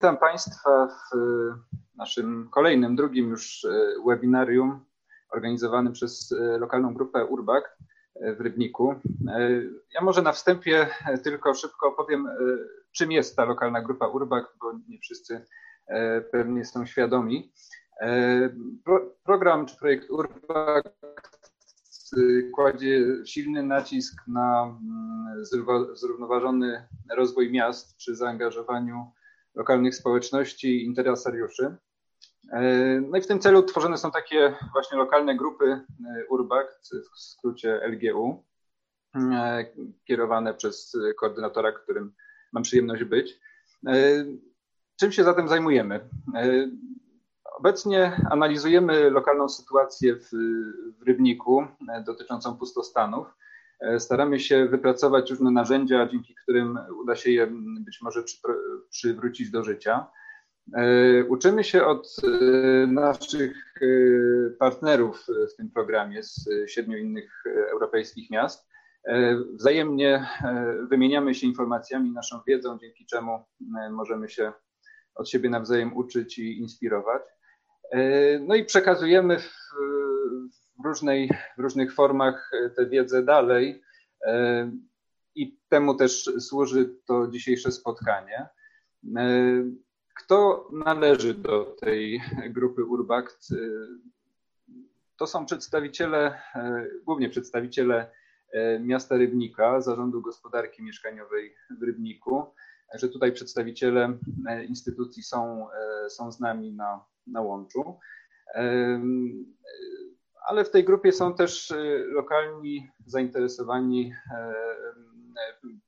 Witam Państwa w naszym kolejnym, drugim już webinarium organizowanym przez lokalną grupę Urbak w Rybniku. Ja może na wstępie tylko szybko opowiem, czym jest ta lokalna grupa Urbak, bo nie wszyscy pewnie są świadomi. program czy projekt Urbak kładzie silny nacisk na zrównoważony rozwój miast przy zaangażowaniu lokalnych społeczności i interesariuszy. No i w tym celu tworzone są takie właśnie lokalne grupy URBACT, w skrócie LGU, kierowane przez koordynatora, którym mam przyjemność być. Czym się zatem zajmujemy? Obecnie analizujemy lokalną sytuację w, w Rybniku dotyczącą pustostanów. Staramy się wypracować różne narzędzia, dzięki którym uda się je być może przy, przywrócić do życia. Uczymy się od naszych partnerów w tym programie z siedmiu innych europejskich miast. Wzajemnie wymieniamy się informacjami, naszą wiedzą, dzięki czemu możemy się od siebie nawzajem uczyć i inspirować. No i przekazujemy w, w, różnej, w różnych formach tę wiedzę dalej i temu też służy to dzisiejsze spotkanie. Kto należy do tej grupy Urbact? To są przedstawiciele, głównie przedstawiciele miasta Rybnika, Zarządu Gospodarki Mieszkaniowej w Rybniku. Także tutaj przedstawiciele instytucji są, są z nami na, na łączu. Ale w tej grupie są też lokalni zainteresowani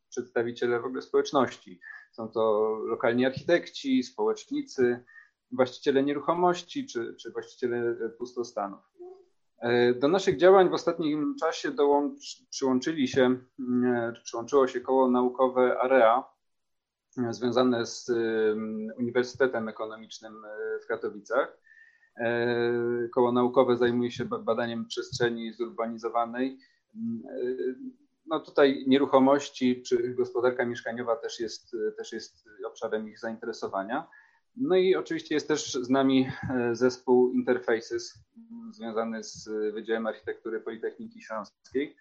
przedstawiciele w ogóle społeczności. Są to lokalni architekci, społecznicy, właściciele nieruchomości czy, czy właściciele pustostanów. Do naszych działań w ostatnim czasie dołącz, przyłączyli się, przyłączyło się koło naukowe AREA, związane z Uniwersytetem Ekonomicznym w Katowicach. Koło naukowe zajmuje się badaniem przestrzeni zurbanizowanej. No tutaj nieruchomości czy gospodarka mieszkaniowa też jest, też jest obszarem ich zainteresowania. No i oczywiście jest też z nami zespół Interfaces związany z Wydziałem Architektury Politechniki Śląskiej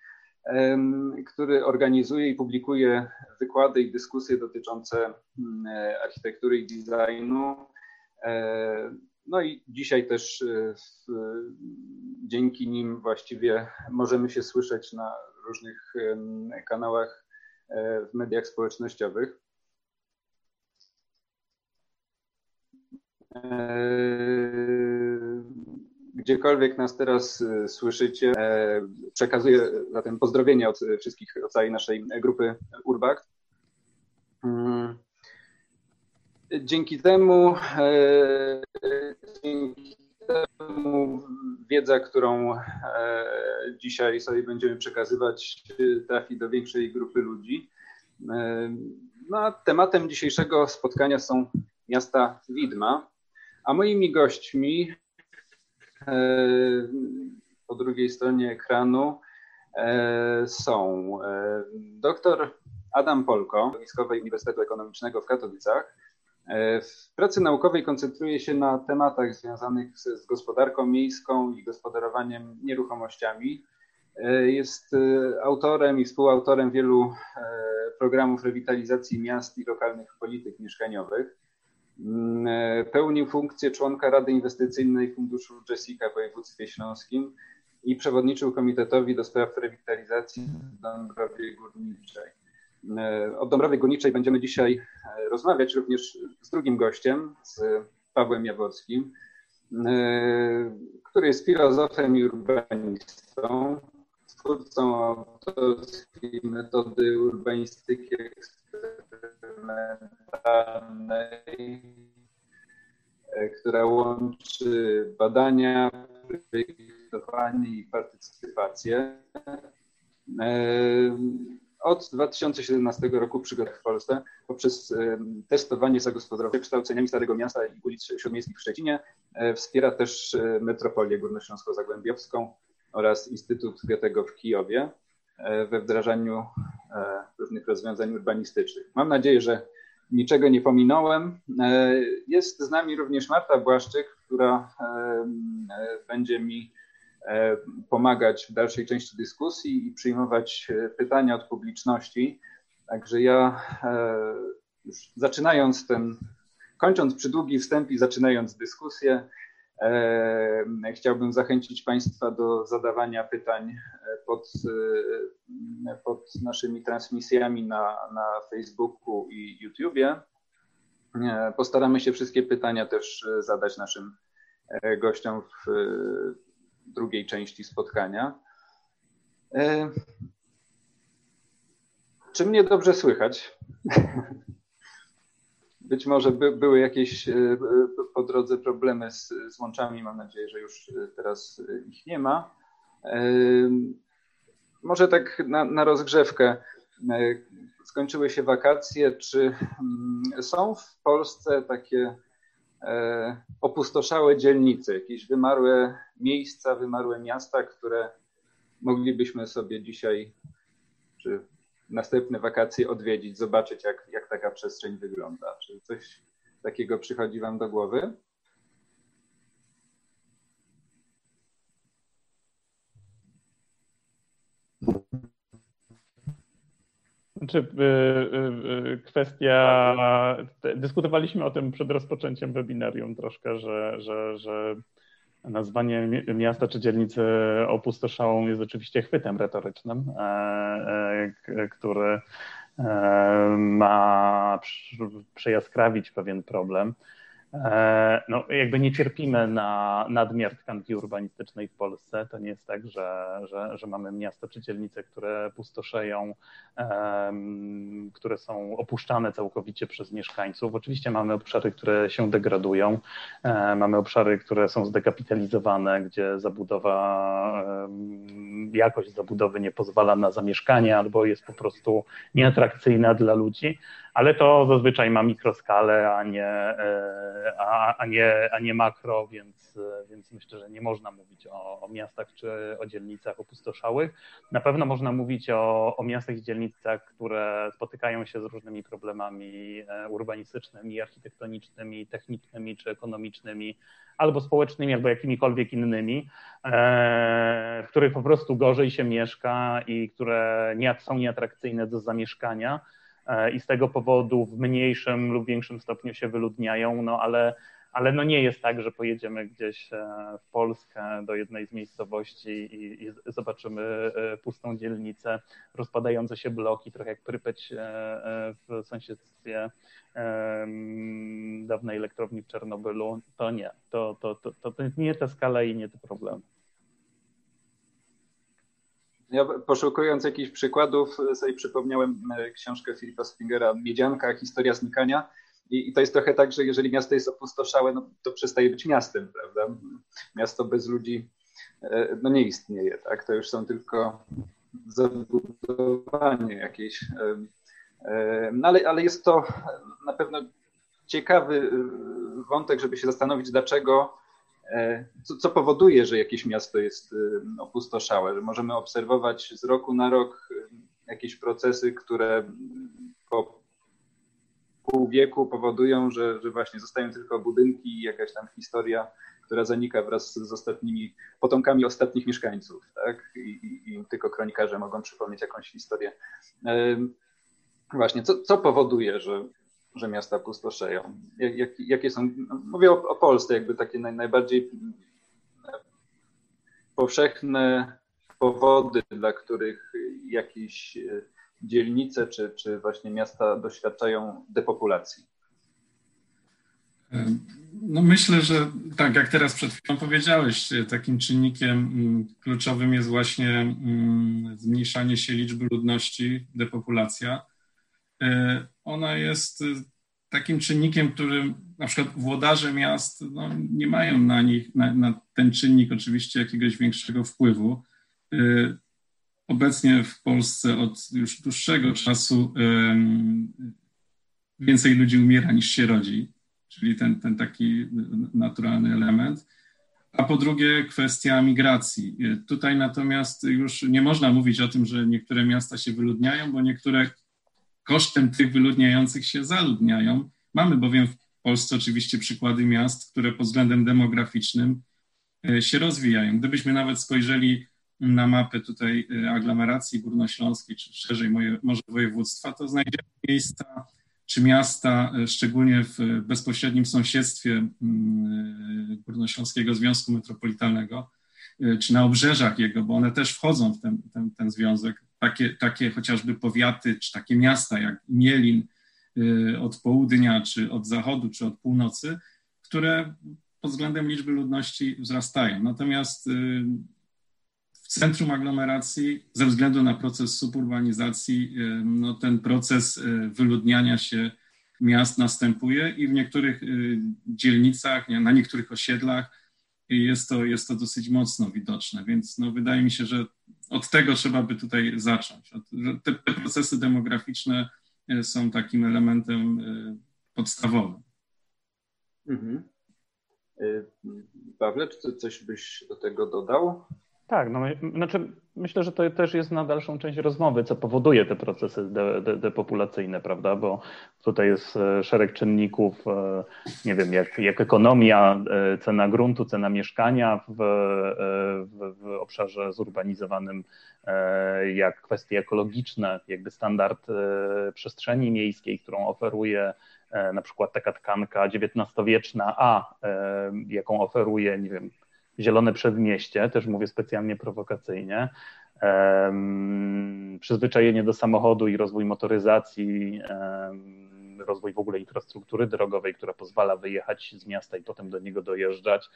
który organizuje i publikuje wykłady i dyskusje dotyczące mm, architektury i designu. E, no i dzisiaj też e, dzięki nim właściwie możemy się słyszeć na różnych kanałach e, w mediach społecznościowych gdziekolwiek nas teraz słyszycie, e, przekazuję zatem pozdrowienia od wszystkich, od całej naszej grupy Urbak. Dzięki temu, e, dzięki temu wiedza, którą e, dzisiaj sobie będziemy przekazywać, trafi do większej grupy ludzi. No, a tematem dzisiejszego spotkania są miasta widma, a moimi gośćmi E, po drugiej stronie ekranu e, są e, dr Adam Polko z Uniwersytetu Ekonomicznego w Katowicach. W pracy naukowej koncentruje się na tematach związanych z, gospodarką miejską i gospodarowaniem nieruchomościami. Jest autorem i współautorem wielu programów rewitalizacji miast i lokalnych polityk mieszkaniowych. Mm, e, pełnił funkcję członka Rady Inwestycyjnej Funduszu Jessica w województwie śląskim i przewodniczył Komitetowi do spraw rewitalizacji Dąbrowie Górniczej. E, o Dąbrowie Górniczej będziemy dzisiaj e, rozmawiać również z drugim gościem, z Pawłem Jaworskim, który jest filozofem i urbanistą, twórcą autorskiej metody urbanistyki eksperymentalnej, e, która łączy badania, projektowanie i partycypację. E, od 2017 roku przygotowuje w Polsce poprzez e, testowanie zagospodarowania kształceniami Starego Miasta i ulic Śródmiejskich w Szczecinie. Wspiera też Metropolię Górnośląsko-Zagłębiowską oraz Instytut Goethego w Kijowie. E, we wdrażaniu e, różnych rozwiązań urbanistycznych. Mam nadzieję, że niczego nie pominąłem. Jest z nami również Marta Błaszczyk, która będzie mi pomagać w dalszej części dyskusji i przyjmować pytania od publiczności. Także ja już zaczynając ten, kończąc przydługi wstęp i zaczynając dyskusję, e, chciałbym zachęcić Państwa do zadawania pytań pod, e, pod naszymi transmisjami na, na Facebooku i YouTubie. E, postaramy się wszystkie pytania też zadać naszym e, gościom w drugiej części spotkania. Czy mnie dobrze słychać? Być może by, były jakieś e, po drodze problemy z, z łączami. Mam nadzieję, że już e, teraz e, ich nie ma. Może tak na, na rozgrzewkę. Skończyły się wakacje. Czy mm, są w Polsce takie opustoszałe dzielnice, jakieś wymarłe miejsca, wymarłe miasta, które moglibyśmy sobie dzisiaj, czy następne wakacje odwiedzić, zobaczyć, jak, jak taka przestrzeń wygląda. Czy coś takiego przychodzi Wam do głowy? Znaczy, y, y, y, kwestia. Dyskutowaliśmy o tym przed rozpoczęciem webinarium troszkę, że, że, że Nazwanie miasta czy dzielnicy opustoszałą jest oczywiście chwytem retorycznym, e, e, który e, ma przejaskrawić pewien problem. E, no, jakby nie cierpimy na nadmiar tkanki urbanistycznej w Polsce. To nie jest tak, że, że, że mamy miasta czy dzielnice, które pustoszeją, um, które są opuszczane całkowicie przez mieszkańców. Oczywiście mamy obszary, które się degradują, um, mamy obszary, które są zdekapitalizowane, gdzie zabudowa, um, jakość zabudowy nie pozwala na zamieszkanie albo jest po prostu nieatrakcyjna dla ludzi ale to zazwyczaj ma mikroskalę, a nie, e, a, a, nie, a nie makro, więc, więc myślę, że nie można mówić o, o miastach czy o dzielnicach opustoszałych. Na pewno można mówić o, o miastach i dzielnicach, które spotykają się z różnymi problemami e, urbanistycznymi, architektonicznymi, technicznymi czy ekonomicznymi, albo społecznymi, albo jakimikolwiek innymi, e, w których po prostu gorzej się mieszka i które nie, są nieatrakcyjne do zamieszkania E, i z tego powodu w mniejszym lub większym stopniu się wyludniają, no ale, ale no nie jest tak, że pojedziemy gdzieś e, w Polskę do jednej z miejscowości i, i zobaczymy e, pustą dzielnicę, rozpadające się bloki, trochę jak Prypeć w sąsiedztwie dawnej elektrowni w Czernobylu. To nie, to, to, to, to nie ta skala i nie te problemy. Ja poszukując jakichś przykładów sobie przypomniałem e, książkę Filipa Springera Miedzianka, historia znikania. I, I, to jest trochę tak, że jeżeli miasto jest opustoszałe, no, to przestaje być miastem, prawda? Miasto bez ludzi e, no, nie istnieje, tak? To już są tylko zabudowanie jakieś. E, no, ale, ale jest to na pewno ciekawy wątek, żeby się zastanowić, dlaczego E, co, co, powoduje, że jakieś miasto jest e, opustoszałe, że możemy obserwować z roku na rok e, jakieś procesy, które po pół wieku powodują, że, że właśnie zostają tylko budynki i jakaś tam historia, która zanika wraz z ostatnimi potomkami ostatnich mieszkańców, tak? I, i, i tylko kronikarze mogą przypomnieć jakąś historię. Właśnie, co, co powoduje, że, że miasta pustoszeją? Jak, jak, jakie są, mówię o, o, Polsce, jakby takie naj, najbardziej powszechne powody, dla których jakieś e, dzielnice czy, czy właśnie miasta doświadczają depopulacji? No myślę, że tak jak teraz przed chwilą powiedziałeś, takim czynnikiem mm, kluczowym jest właśnie mm, zmniejszanie się liczby ludności, depopulacja. E, ona jest y, takim czynnikiem, którym na przykład włodarze miast no, nie mają na nich, na, na, ten czynnik oczywiście jakiegoś większego wpływu. Y, obecnie w Polsce od już dłuższego czasu więcej ludzi umiera niż się rodzi, czyli ten, ten taki naturalny element. A po drugie, kwestia migracji. Tutaj natomiast już nie można mówić o tym, że niektóre miasta się wyludniają, bo niektóre kosztem tych wyludniających się zaludniają. Mamy bowiem w Polsce oczywiście przykłady miast, które pod względem demograficznym e, się rozwijają. Gdybyśmy nawet spojrzeli na mapę tutaj e, aglomeracji górnośląskiej, czy szerzej moje, może województwa, to znajdziemy miejsca czy miasta, e, szczególnie w bezpośrednim sąsiedztwie mm, Górnośląskiego Związku Metropolitalnego, czy na obrzeżach jego, bo one też wchodzą w ten, ten, ten związek, takie, takie chociażby powiaty, czy takie miasta jak Mielin, Y, od południa, czy od zachodu, czy od północy, które pod względem liczby ludności wzrastają. Natomiast y, w centrum aglomeracji, ze względu na proces suburbanizacji, y, no ten proces wyludniania się miast następuje i w niektórych dzielnicach, na niektórych osiedlach jest to, jest to dosyć mocno widoczne, więc no wydaje mi się, że od tego trzeba by tutaj zacząć. Te, te procesy demograficzne są takim elementem y, podstawowym. Mhm. Y, Pawle, czy coś byś do tego dodał? Tak, no, znaczy myślę, że to też jest na dalszą część rozmowy, co powoduje te procesy de, de, depopulacyjne, prawda? Bo tutaj jest e, szereg czynników, e, nie wiem, jak, jak ekonomia, e, cena gruntu, cena mieszkania w, w, w obszarze zurbanizowanym, jak kwestie ekologiczne, jakby standard przestrzeni miejskiej, którą oferuje na przykład taka tkanka XIX-wieczna, a jaką oferuje, nie wiem, zielone przedmieście, też mówię specjalnie prowokacyjnie, przyzwyczajenie do samochodu i rozwój motoryzacji, rozwój w ogóle infrastruktury drogowej, która pozwala wyjechać z miasta i potem do niego dojeżdżać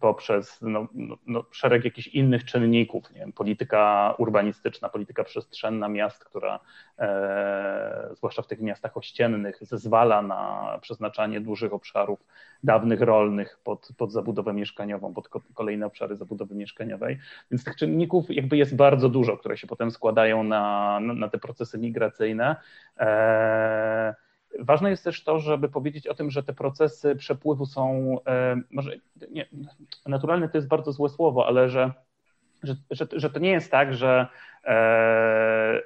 poprzez no, no, no, szereg jakichś innych czynników, nie wiem, polityka urbanistyczna, polityka przestrzenna miast, która e, zwłaszcza w tych miastach ościennych zezwala na przeznaczanie dużych obszarów dawnych rolnych pod, pod zabudowę mieszkaniową, pod kolejne obszary zabudowy mieszkaniowej. Więc tych czynników jakby jest bardzo dużo, które się potem składają na, na, na te procesy migracyjne. E, Ważne jest też to, żeby powiedzieć o tym, że te procesy przepływu są, e, może nie, naturalne to jest bardzo złe słowo, ale że, że, że, że to nie jest tak, że, e,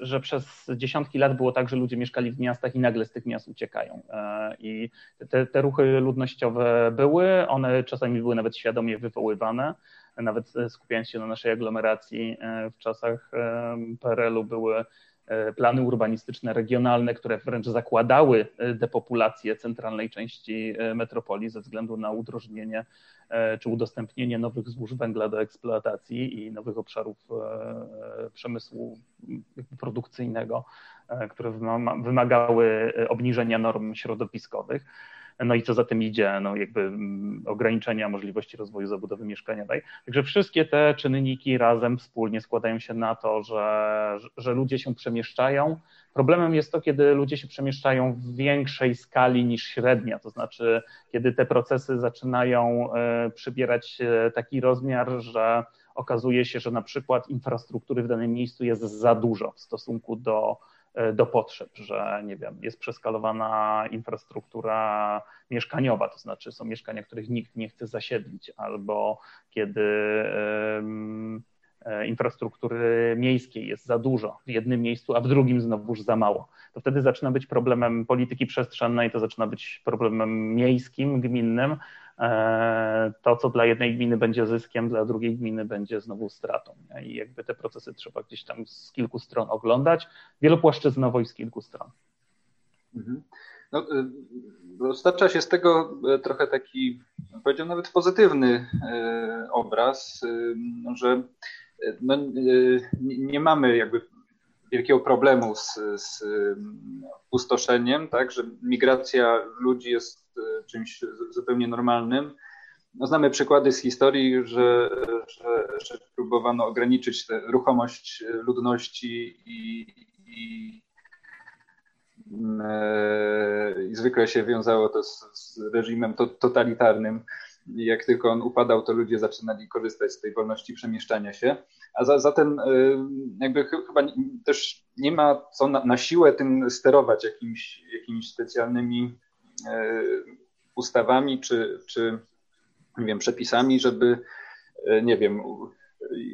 że przez dziesiątki lat było tak, że ludzie mieszkali w miastach i nagle z tych miast uciekają. E, I te, te ruchy ludnościowe były, one czasami były nawet świadomie wywoływane nawet skupiając się na naszej aglomeracji w czasach PRL-u były plany urbanistyczne regionalne, które wręcz zakładały e, depopulację centralnej części e, metropolii ze względu na udrożnienie czy udostępnienie nowych złóż węgla do eksploatacji i nowych obszarów przemysłu produkcyjnego, które wymagały obniżenia norm środowiskowych no i co za tym idzie, no jakby mm, ograniczenia możliwości rozwoju zabudowy mieszkaniowej. Także wszystkie te czynniki razem wspólnie składają się na to, że, że ludzie się przemieszczają. Problemem jest to, kiedy ludzie się przemieszczają w większej skali niż średnia, to znaczy, kiedy te procesy zaczynają e, przybierać taki rozmiar, że okazuje się, że na przykład infrastruktury w danym miejscu jest za dużo w stosunku do do potrzeb, że nie wiem, jest przeskalowana infrastruktura mieszkaniowa, to znaczy są mieszkania, których nikt nie chce zasiedlić, albo kiedy e, infrastruktury miejskiej jest za dużo w jednym miejscu, a w drugim znowuż za mało. To wtedy zaczyna być problemem polityki przestrzennej, to zaczyna być problemem miejskim, gminnym, E, to, co dla jednej gminy będzie zyskiem, dla drugiej gminy będzie znowu stratą. I jakby te procesy trzeba gdzieś tam z kilku stron oglądać, wielopłaszczyznowo i z kilku stron. Mhm. No, dostarcza się z tego e, trochę taki, powiedział nawet pozytywny e, obraz, że no, nie mamy jakby wielkiego problemu z, z pustoszeniem, tak, że migracja ludzi jest E, czymś zupełnie normalnym. No, znamy przykłady z historii, że, że, że próbowano ograniczyć tę ruchomość ludności i, i, e, i zwykle się wiązało to z, z reżimem to, totalitarnym. Jak tylko on upadał, to ludzie zaczynali korzystać z tej wolności przemieszczania się. A za, zatem e, jakby chyba też nie ma co na, na siłę tym sterować jakimiś, jakimiś specjalnymi E, ustawami czy, czy nie wiem, przepisami, żeby, e, nie wiem,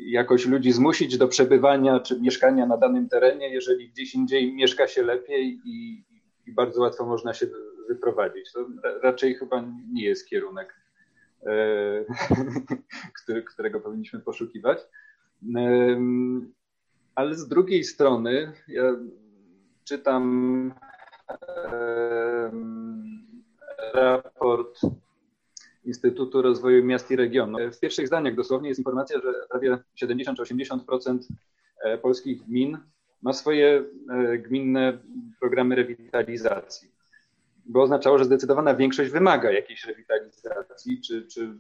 jakoś ludzi zmusić do przebywania czy mieszkania na danym terenie, jeżeli gdzieś indziej mieszka się lepiej i, i bardzo łatwo można się wyprowadzić. To raczej chyba nie jest kierunek, który, którego powinniśmy poszukiwać. Ale z drugiej strony, ja czytam raport Instytutu Rozwoju Miast i Regionów. W pierwszych zdaniach dosłownie jest informacja, że prawie 70 czy 80% e, polskich gmin ma swoje e, gminne programy rewitalizacji. Bo oznaczało, że zdecydowana większość wymaga jakiejś rewitalizacji, czy, czy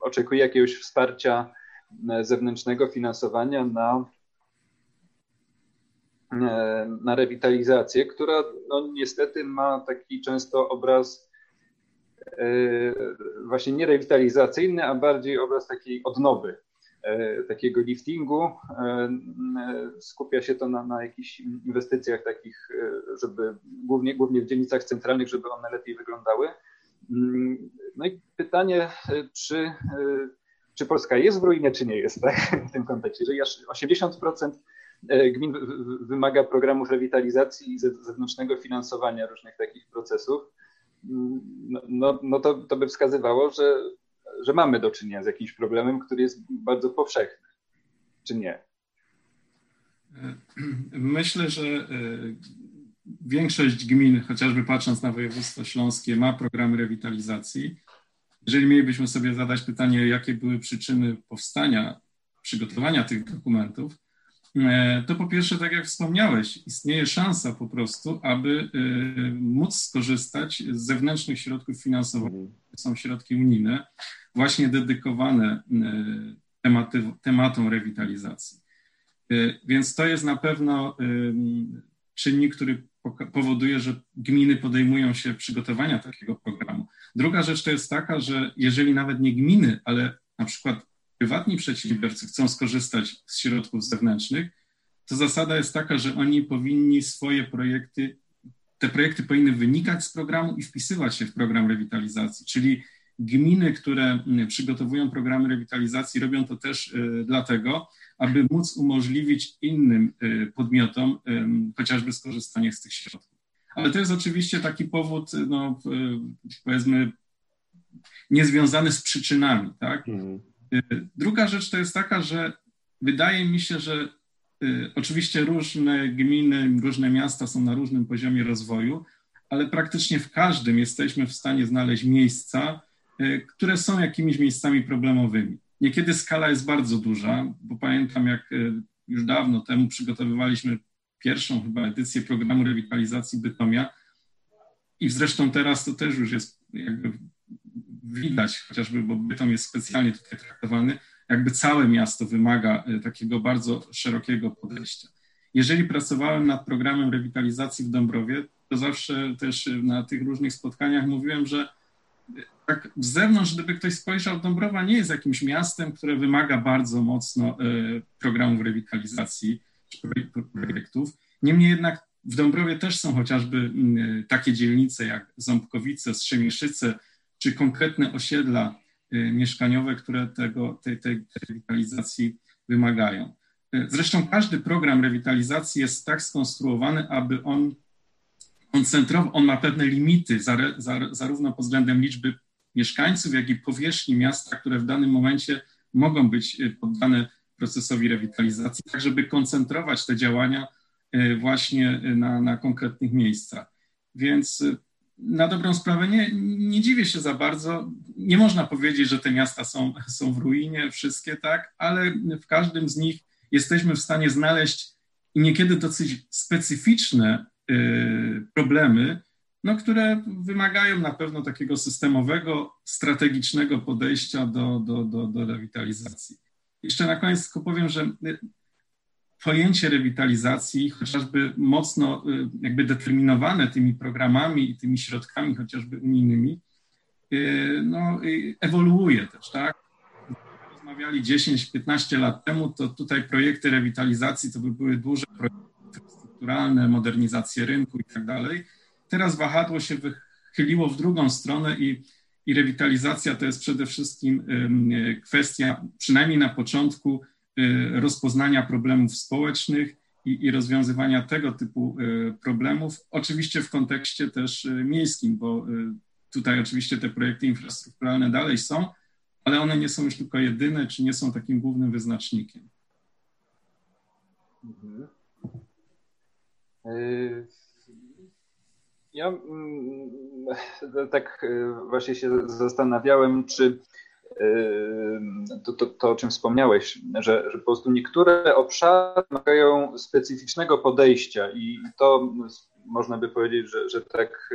oczekuje jakiegoś wsparcia e, zewnętrznego finansowania na, na rewitalizację, która no, niestety ma taki często obraz E, właśnie nie rewitalizacyjny, a bardziej obraz takiej odnowy, e, takiego liftingu. E, skupia się to na, na jakichś inwestycjach takich, żeby głównie, głównie w dzielnicach centralnych, żeby one lepiej wyglądały. Mm, no i pytanie, czy, czy Polska jest w ruinie, czy nie jest tak, w tym kontekście. Jeżeli aż 80% gmin wymaga programów rewitalizacji i zewnętrznego finansowania różnych takich procesów, no, no, no to, to by wskazywało, że, że mamy do czynienia z jakimś problemem, który jest bardzo powszechny, czy nie? Myślę, że e, większość gmin, chociażby patrząc na województwo śląskie, ma programy rewitalizacji. Jeżeli mielibyśmy sobie zadać pytanie, jakie były przyczyny powstania, przygotowania tych dokumentów, to po pierwsze, tak jak wspomniałeś, istnieje szansa po prostu, aby e, móc skorzystać z zewnętrznych środków finansowych, mhm. są środki unijne, właśnie dedykowane e, tematy, tematom rewitalizacji. Więc to jest na pewno czynnik, który powoduje, że gminy podejmują się przygotowania takiego programu. Druga rzecz to jest taka, że jeżeli nawet nie gminy, ale na przykład prywatni przedsiębiorcy chcą skorzystać z środków zewnętrznych, to zasada jest taka, że oni powinni swoje projekty, te projekty powinny wynikać z programu i wpisywać się w program rewitalizacji, czyli gminy, które przygotowują programy rewitalizacji, robią to też y, dlatego, aby móc umożliwić innym y, podmiotom chociażby skorzystanie z tych środków. Ale to jest oczywiście taki powód, no, powiedzmy, niezwiązany z przyczynami, tak? Mhm. Druga rzecz to jest taka, że wydaje mi się, że y, oczywiście różne gminy, różne miasta są na różnym poziomie rozwoju, ale praktycznie w każdym jesteśmy w stanie znaleźć miejsca, y, które są jakimiś miejscami problemowymi. Niekiedy skala jest bardzo duża, bo pamiętam, jak y, już dawno temu przygotowywaliśmy pierwszą chyba edycję programu rewitalizacji Bytomia i zresztą teraz to też już jest jakby widać, chociażby, bo Bytom jest specjalnie tutaj traktowany, jakby całe miasto wymaga e, takiego bardzo szerokiego podejścia. Jeżeli pracowałem nad programem rewitalizacji w Dąbrowie, to zawsze też na tych różnych spotkaniach mówiłem, że e, tak z zewnątrz, gdyby ktoś spojrzał, Dąbrowa nie jest jakimś miastem, które wymaga bardzo mocno e, programów rewitalizacji czy projektów. Niemniej jednak w Dąbrowie też są chociażby takie dzielnice jak Ząbkowice, Strzemieszyce, czy konkretne osiedla y, mieszkaniowe, które tego, tej, tej rewitalizacji wymagają. Y, zresztą każdy program rewitalizacji jest tak skonstruowany, aby on koncentrował, on ma pewne limity, zarówno pod względem liczby mieszkańców, jak i powierzchni miasta, które w danym momencie mogą być y, poddane procesowi rewitalizacji, tak żeby koncentrować te działania właśnie na, na konkretnych miejscach. Więc na dobrą sprawę nie, nie dziwię się za bardzo. Nie można powiedzieć, że te miasta są, są w ruinie, wszystkie tak, ale w każdym z nich jesteśmy w stanie znaleźć niekiedy dosyć specyficzne y, problemy, no, które wymagają na pewno takiego systemowego, strategicznego podejścia do, do, do, do rewitalizacji. Jeszcze na koniec tylko powiem, że pojęcie rewitalizacji, chociażby mocno y, jakby determinowane tymi programami i tymi środkami chociażby unijnymi, y, no, ewoluuje też, tak? Rozmawiali 10-15 lat temu, to tutaj projekty rewitalizacji to by były duże projekty infrastrukturalne, modernizacje rynku i tak dalej. Teraz wahadło się wychyliło w drugą stronę i, i rewitalizacja to jest przede wszystkim kwestia, przynajmniej na początku, rozpoznania problemów społecznych i, i rozwiązywania tego typu problemów, oczywiście w kontekście też miejskim, bo tutaj oczywiście te projekty infrastrukturalne dalej są, ale one nie są już tylko jedyne, czy nie są takim głównym wyznacznikiem. Mhm. Y, ja mm, tak y, właśnie się zastanawiałem, czy y, to, to, to o czym wspomniałeś, że, że po prostu niektóre obszary wymagają specyficznego podejścia i to można by powiedzieć, że, że tak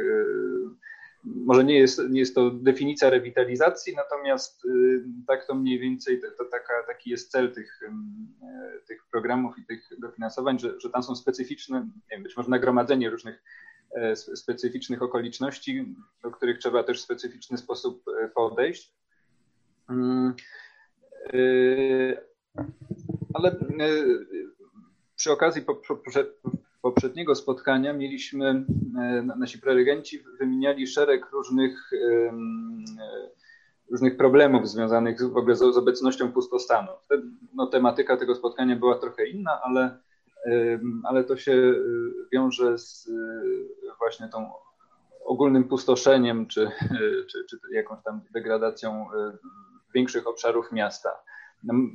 może nie jest, nie jest to definicja rewitalizacji, natomiast y, tak to mniej więcej to, to taka, taki jest cel tych, y, tych programów i tych dofinansowań, że, że tam są specyficzne, nie wiem, być może nagromadzenie różnych e, specyficznych okoliczności, do których trzeba też w specyficzny sposób e, podejść. Mm, y, ale przy okazji poprzedniego spotkania mieliśmy, e, nasi prelegenci wymieniali szereg różnych, różnych problemów związanych w ogóle z, obecnością pustostanu. No, tematyka tego spotkania była trochę inna, ale, ale to się wiąże z właśnie tą ogólnym pustoszeniem, czy, czy, czy jakąś tam degradacją większych obszarów miasta.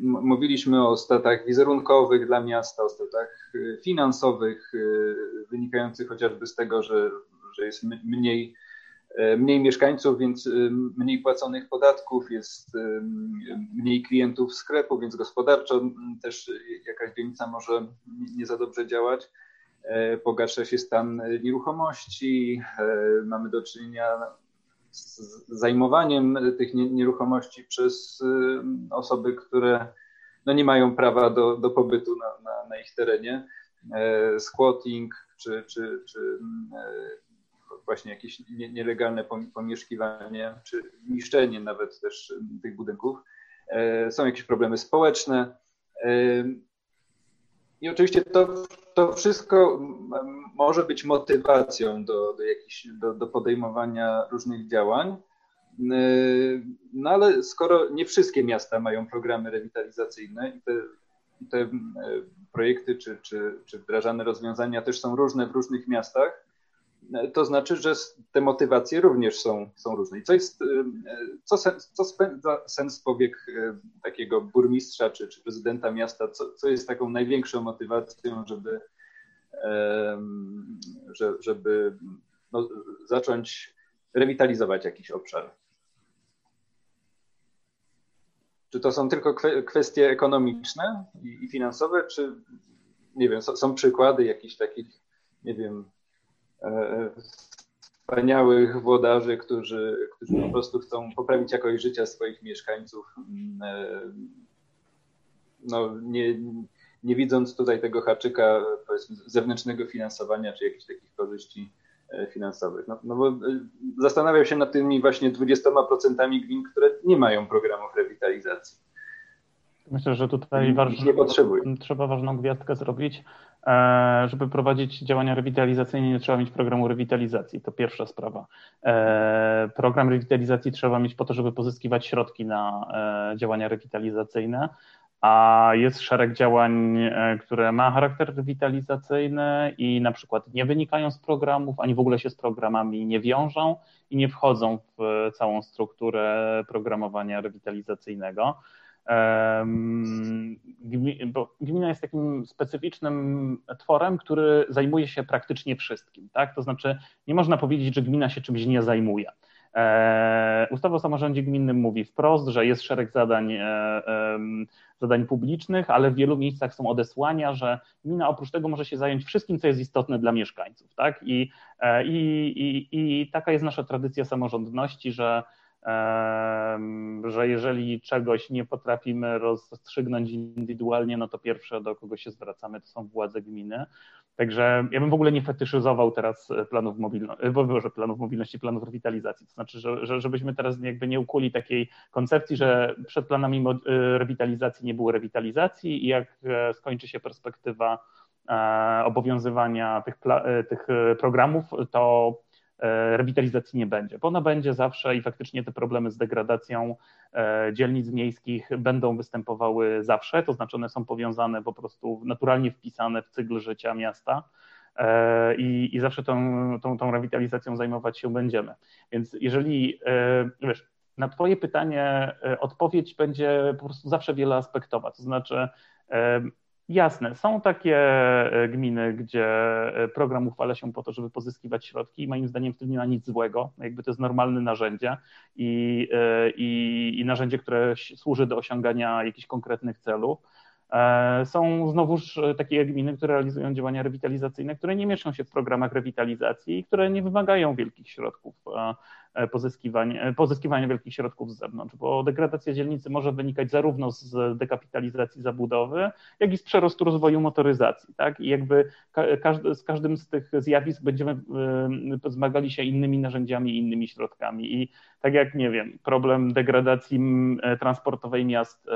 Mówiliśmy o statach wizerunkowych dla miasta, o statach y, finansowych, y, wynikających chociażby z tego, że, że jest mniej, e, mniej mieszkańców, więc y, mniej płaconych podatków, jest mniej klientów sklepu, więc gospodarczo też jakaś dzielnica może nie za dobrze działać. E, pogarsza się stan nieruchomości, e, mamy do czynienia zajmowaniem tych nieruchomości przez y, osoby, które no nie mają prawa do, do pobytu na, na, na ich terenie. E, squatting czy, czy, czy e, właśnie jakieś nielegalne pomieszkiwanie, czy niszczenie nawet też tych budynków. E, są jakieś problemy społeczne. I oczywiście to, to wszystko może być motywacją do, do, jakichś, do, do podejmowania różnych działań. No ale skoro nie wszystkie miasta mają programy rewitalizacyjne i te, te projekty czy, czy, czy wdrażane rozwiązania też są różne w różnych miastach, to znaczy, że te motywacje również są, są różne. Co jest, co, co spędza sens powiek e, takiego burmistrza czy, czy prezydenta miasta, co, co jest taką największą motywacją, żeby, żeby no, zacząć rewitalizować jakiś obszar? Czy to są tylko kwestie ekonomiczne i finansowe, czy nie wiem, są przykłady jakichś takich, nie wiem, wspaniałych włodarzy, którzy, którzy po prostu chcą poprawić jakość życia swoich mieszkańców, e, no, nie, nie widząc tutaj tego haczyka zewnętrznego finansowania czy jakichś takich korzyści e, finansowych. No, no bo zastanawiam się nad tymi właśnie 20% gmin, które nie mają programów rewitalizacji. Myślę, że tutaj waż... trzeba ważną gwiazdkę zrobić. E, żeby prowadzić działania rewitalizacyjne, nie trzeba mieć programu rewitalizacji. To pierwsza sprawa. E, program rewitalizacji trzeba mieć po to, żeby pozyskiwać środki na e, działania rewitalizacyjne. A jest szereg działań, które ma charakter rewitalizacyjny i na przykład nie wynikają z programów, ani w ogóle się z programami nie wiążą i nie wchodzą w całą strukturę programowania rewitalizacyjnego bo gmina jest takim specyficznym tworem, który zajmuje się praktycznie wszystkim. Tak? To znaczy, nie można powiedzieć, że gmina się czymś nie zajmuje. E, ustawa o samorządzie gminnym mówi wprost, że jest szereg zadań, e, zadań publicznych, ale w wielu miejscach są odesłania, że gmina oprócz tego może się zająć wszystkim, co jest istotne dla mieszkańców. Tak? I, e, i, i, i taka jest nasza tradycja samorządności, że że jeżeli czegoś nie potrafimy rozstrzygnąć indywidualnie, no to pierwsze, do kogo się zwracamy, to są władze gminy. Także ja bym w ogóle nie fetyszyzował teraz planów mobilności, e, planów mobilności, planów rewitalizacji. To znaczy, że, że, żebyśmy teraz jakby nie ukuli takiej koncepcji, że przed planami e, rewitalizacji nie było rewitalizacji i jak e, skończy się perspektywa obowiązywania tych, tych programów, to rewitalizacji nie będzie, bo ona będzie zawsze i faktycznie te problemy z degradacją dzielnic miejskich będą występowały zawsze, to znaczy one są powiązane po prostu naturalnie wpisane w cykl życia miasta. I, i zawsze tą, tą, tą rewitalizacją zajmować się będziemy. Więc jeżeli wiesz, na Twoje pytanie e, odpowiedź będzie po prostu zawsze wieloaspektowa. To znaczy, e, jasne, są takie e, gminy, gdzie program uchwala się po to, żeby pozyskiwać środki i moim zdaniem w tym nie ma nic złego. Jakby to jest normalne narzędzie i, i, i narzędzie, które służy do osiągania jakichś konkretnych celów. Są znowuż takie gminy, które realizują działania rewitalizacyjne, które nie mieszczą się w programach rewitalizacji i które nie wymagają wielkich środków E, pozyskiwanie, e, pozyskiwanie wielkich środków z zewnątrz, bo degradacja dzielnicy może wynikać zarówno z dekapitalizacji zabudowy, jak i z przerostu rozwoju motoryzacji. Tak? I jakby każdy, z każdym z tych zjawisk będziemy e, zmagali się innymi narzędziami, innymi środkami. I tak jak, nie wiem, problem degradacji transportowej miast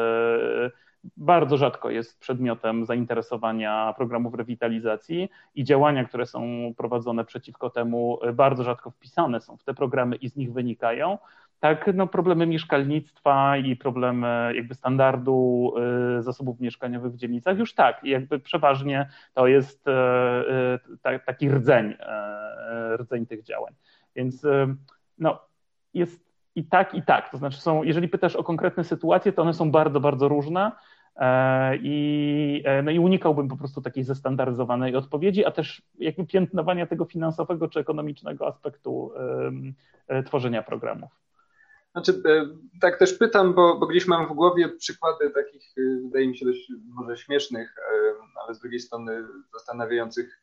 bardzo rzadko jest przedmiotem zainteresowania programów rewitalizacji i działania, które są prowadzone przeciwko temu, bardzo rzadko wpisane są w te programy i z nich wynikają. Tak, no problemy mieszkalnictwa i problemy jakby standardu y, zasobów mieszkaniowych w dzielnicach już tak, jakby przeważnie to jest y, y, taki rdzeń, rdzeń tych działań. Więc no, jest i tak, i tak. To znaczy są, jeżeli pytasz o konkretne sytuacje, to one są bardzo, bardzo różne. E, I, e, no i unikałbym po prostu takiej zestandaryzowanej odpowiedzi, a też jakby piętnowania tego finansowego czy ekonomicznego aspektu e, tworzenia programów. Znaczy, tak też pytam, bo, bo gdzieś mam w głowie przykłady takich, wydaje mi się, dość może śmiesznych, ale z drugiej strony zastanawiających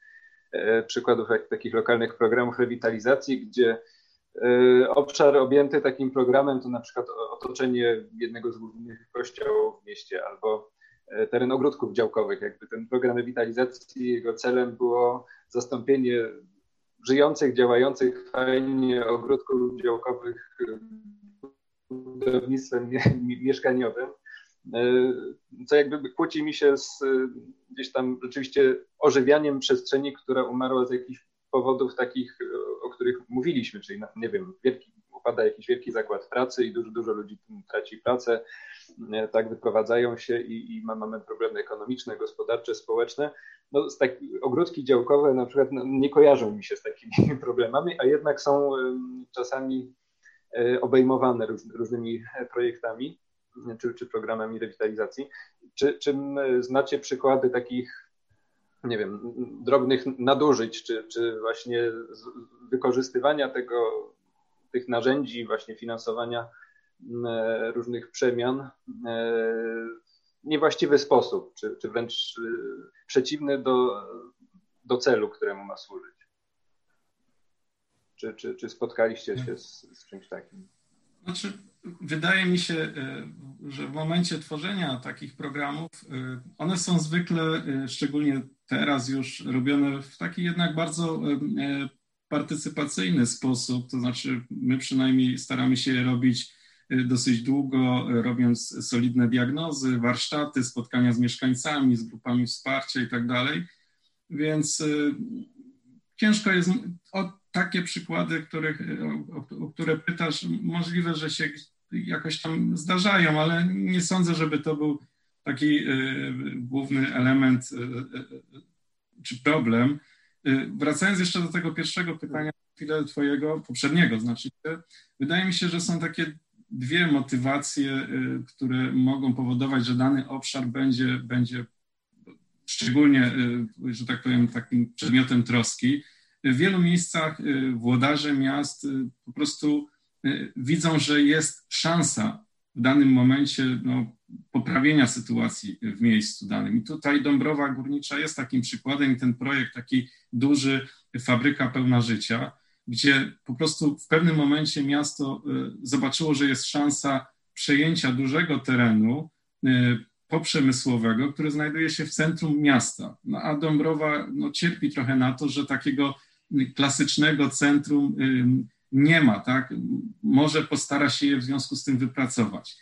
przykładów jak, takich lokalnych programów rewitalizacji, gdzie obszar objęty takim programem to na przykład otoczenie jednego z głównych kościołów w mieście albo y, teren ogródków działkowych. Jakby ten program rewitalizacji, jego celem było zastąpienie żyjących, działających fajnie ogródków działkowych budownictwem mieszkaniowym, co jakby kłóci mi się z gdzieś tam rzeczywiście ożywianiem przestrzeni, która umarła z jakichś powodów takich, o których mówiliśmy, czyli nie wiem, wielki, upada jakiś wielki zakład pracy i dużo, dużo ludzi traci pracę, e, tak wyprowadzają się i, i mamy problemy ekonomiczne, gospodarcze, społeczne. No, tak, ogródki działkowe na przykład no, nie kojarzą mi się z takimi problemami, a jednak są czasami e, obejmowane róż, różnymi projektami czy, czy programami rewitalizacji. Czy, czy znacie przykłady takich nie wiem, drobnych nadużyć, czy, czy właśnie wykorzystywania tego, tych narzędzi, właśnie finansowania e, różnych przemian e, w niewłaściwy sposób, czy, czy wręcz e, przeciwny do, do celu, któremu ma służyć. Czy, czy, czy spotkaliście się z, z czymś takim? Znaczy, wydaje mi się, że w momencie tworzenia takich programów, one są zwykle, szczególnie teraz już robione w taki jednak bardzo partycypacyjny sposób, to znaczy my przynajmniej staramy się robić dosyć długo, robiąc solidne diagnozy, warsztaty, spotkania z mieszkańcami, z grupami wsparcia i tak dalej. Więc ciężko jest o takie przykłady, których, o, o, które pytasz, możliwe, że się jakoś tam zdarzają, ale nie sądzę, żeby to był taki y, główny element y, y, czy problem. Wracając jeszcze do tego pierwszego pytania, chwilę twojego, poprzedniego znaczy, wydaje mi się, że są takie dwie motywacje, które mogą powodować, że dany obszar będzie, będzie szczególnie, że tak powiem, takim przedmiotem troski. W wielu miejscach włodarze miast po prostu widzą, że jest szansa w danym momencie no, poprawienia sytuacji w miejscu danym. I tutaj Dąbrowa Górnicza jest takim przykładem i ten projekt taki duży, fabryka pełna życia, gdzie po prostu w pewnym momencie miasto y, zobaczyło, że jest szansa przejęcia dużego terenu y, poprzemysłowego, który znajduje się w centrum miasta. No, a Dąbrowa no, cierpi trochę na to, że takiego klasycznego centrum nie ma, tak? Może postara się je w związku z tym wypracować.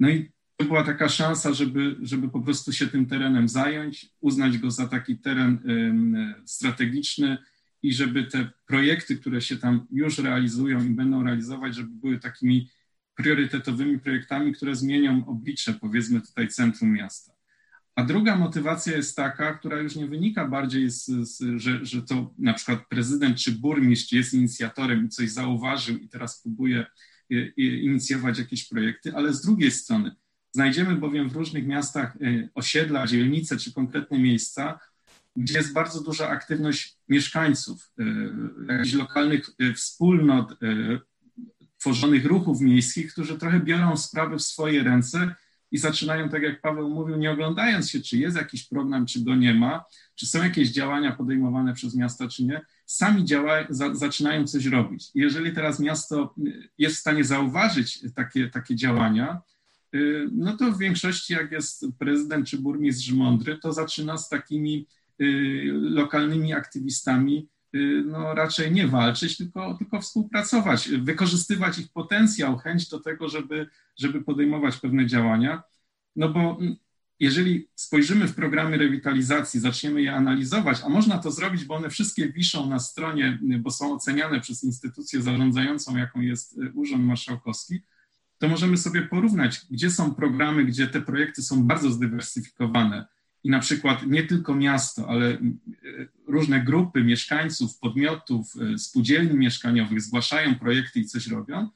No i była taka szansa, żeby, żeby po prostu się tym terenem zająć, uznać go za taki teren strategiczny i żeby te projekty, które się tam już realizują i będą realizować, żeby były takimi priorytetowymi projektami, które zmienią oblicze, powiedzmy tutaj centrum miasta. A druga motywacja jest taka, która już nie wynika bardziej z, z że, że to na przykład prezydent czy burmistrz jest inicjatorem i coś zauważył i teraz próbuje y, inicjować jakieś projekty, ale z drugiej strony znajdziemy bowiem w różnych miastach y, osiedla, dzielnice czy konkretne miejsca, gdzie jest bardzo duża aktywność mieszkańców, y, jakichś lokalnych wspólnot, tworzonych ruchów miejskich, którzy trochę biorą sprawy w swoje ręce i zaczynają, tak jak Paweł mówił, nie oglądając się, czy jest jakiś program, czy go nie ma, czy są jakieś działania podejmowane przez miasta, czy nie, sami działa, za, zaczynają coś robić. Jeżeli teraz miasto jest w stanie zauważyć takie, takie działania, y, no to w większości, jak jest prezydent czy burmistrz mądry, to zaczyna z takimi y, lokalnymi aktywistami y, no, raczej nie walczyć, tylko, tylko współpracować, wykorzystywać ich potencjał, chęć do tego, żeby żeby podejmować pewne działania. No bo mm, jeżeli spojrzymy w programy rewitalizacji, zaczniemy je analizować, a można to zrobić, bo one wszystkie wiszą na stronie, y, bo są oceniane przez instytucję zarządzającą, jaką jest y, Urząd Marszałkowski, to możemy sobie porównać, gdzie są programy, gdzie te projekty są bardzo zdywersyfikowane i na przykład nie tylko miasto, ale y, różne grupy mieszkańców, podmiotów, spółdzielni mieszkaniowych zgłaszają projekty i coś robią,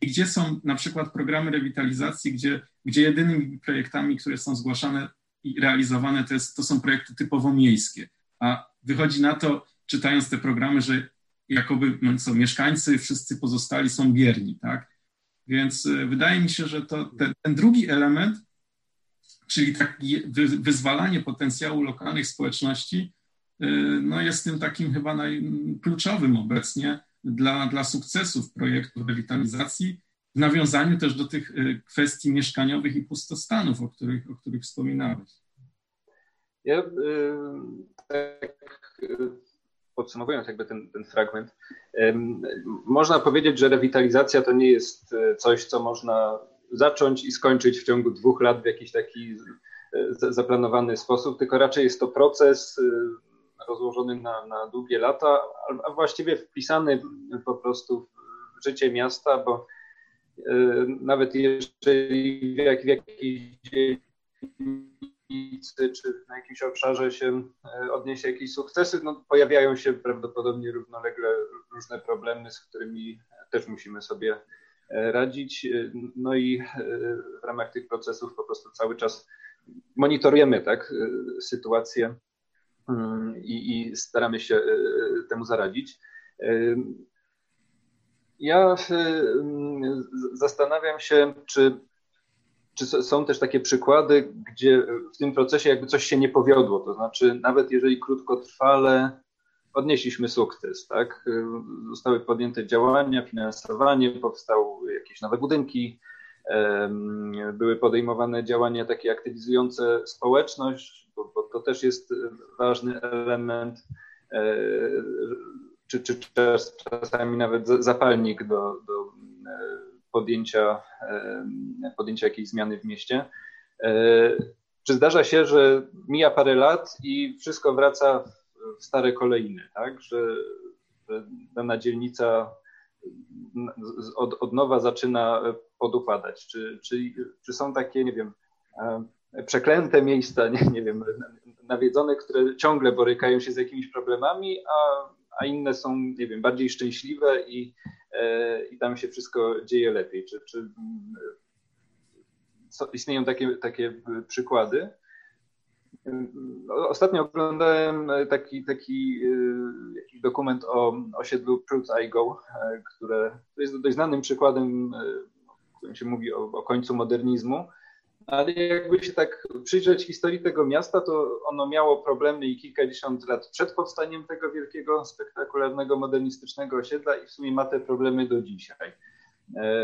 i gdzie są na przykład programy rewitalizacji, gdzie, gdzie jedynymi projektami, które są zgłaszane i realizowane, to, jest, to są projekty typowo miejskie. A wychodzi na to, czytając te programy, że jakoby no co, mieszkańcy wszyscy pozostali są bierni, tak? Więc y, wydaje mi się, że to ten, ten drugi element, czyli taki wy, wyzwalanie potencjału lokalnych społeczności, y, no jest tym takim chyba najkluczowym obecnie, dla, dla sukcesów projektu rewitalizacji, w nawiązaniu też do tych y, kwestii mieszkaniowych i pustostanów, o których, o których wspominałeś. Ja tak podsumowując jakby ten, ten fragment, można powiedzieć, że rewitalizacja to nie jest coś, co można zacząć i skończyć w ciągu dwóch lat w jakiś taki zaplanowany sposób, tylko raczej jest to proces rozłożony na, na długie lata, a właściwie wpisany po prostu w życie miasta, bo e, nawet jeżeli w jakiejś czy na jakimś obszarze się e, odniesie jakieś sukcesy, no pojawiają się prawdopodobnie równolegle różne problemy, z którymi też musimy sobie e, radzić. No i w ramach tych procesów po prostu cały czas monitorujemy tak, sytuację Mm, i, i staramy się e, temu zaradzić. E, ja e, zastanawiam się, czy, czy są też takie przykłady, gdzie w tym procesie jakby coś się nie powiodło, to znaczy nawet jeżeli krótkotrwale odnieśliśmy sukces, tak? Zostały podjęte działania, finansowanie, powstały jakieś nowe budynki, były podejmowane działania takie aktywizujące społeczność, bo, bo to też jest ważny element, e, czy, czy czasami nawet zapalnik do, do e, podjęcia, podjęcia jakiejś zmiany w mieście. E, czy zdarza się, że mija parę lat i wszystko wraca w stare kolejny, tak? Że, dana dzielnica od, od nowa zaczyna podupadać? Czy, czy, czy są takie, nie wiem, e, przeklęte miejsca, nie, nie wiem, nawiedzone, które ciągle borykają się z jakimiś problemami, a, a inne są, nie wiem, bardziej szczęśliwe i, e, i tam się wszystko dzieje lepiej? Czy, czy co, istnieją takie, takie przykłady? Ostatnio oglądałem taki, taki e, jakiś dokument o osiedlu Pruth I Go, które jest dość znanym przykładem którym się mówi o, o końcu modernizmu. Ale jakby się tak przyjrzeć historii tego miasta, to ono miało problemy i kilkadziesiąt lat przed powstaniem tego wielkiego, spektakularnego, modernistycznego osiedla i w sumie ma te problemy do dzisiaj. E,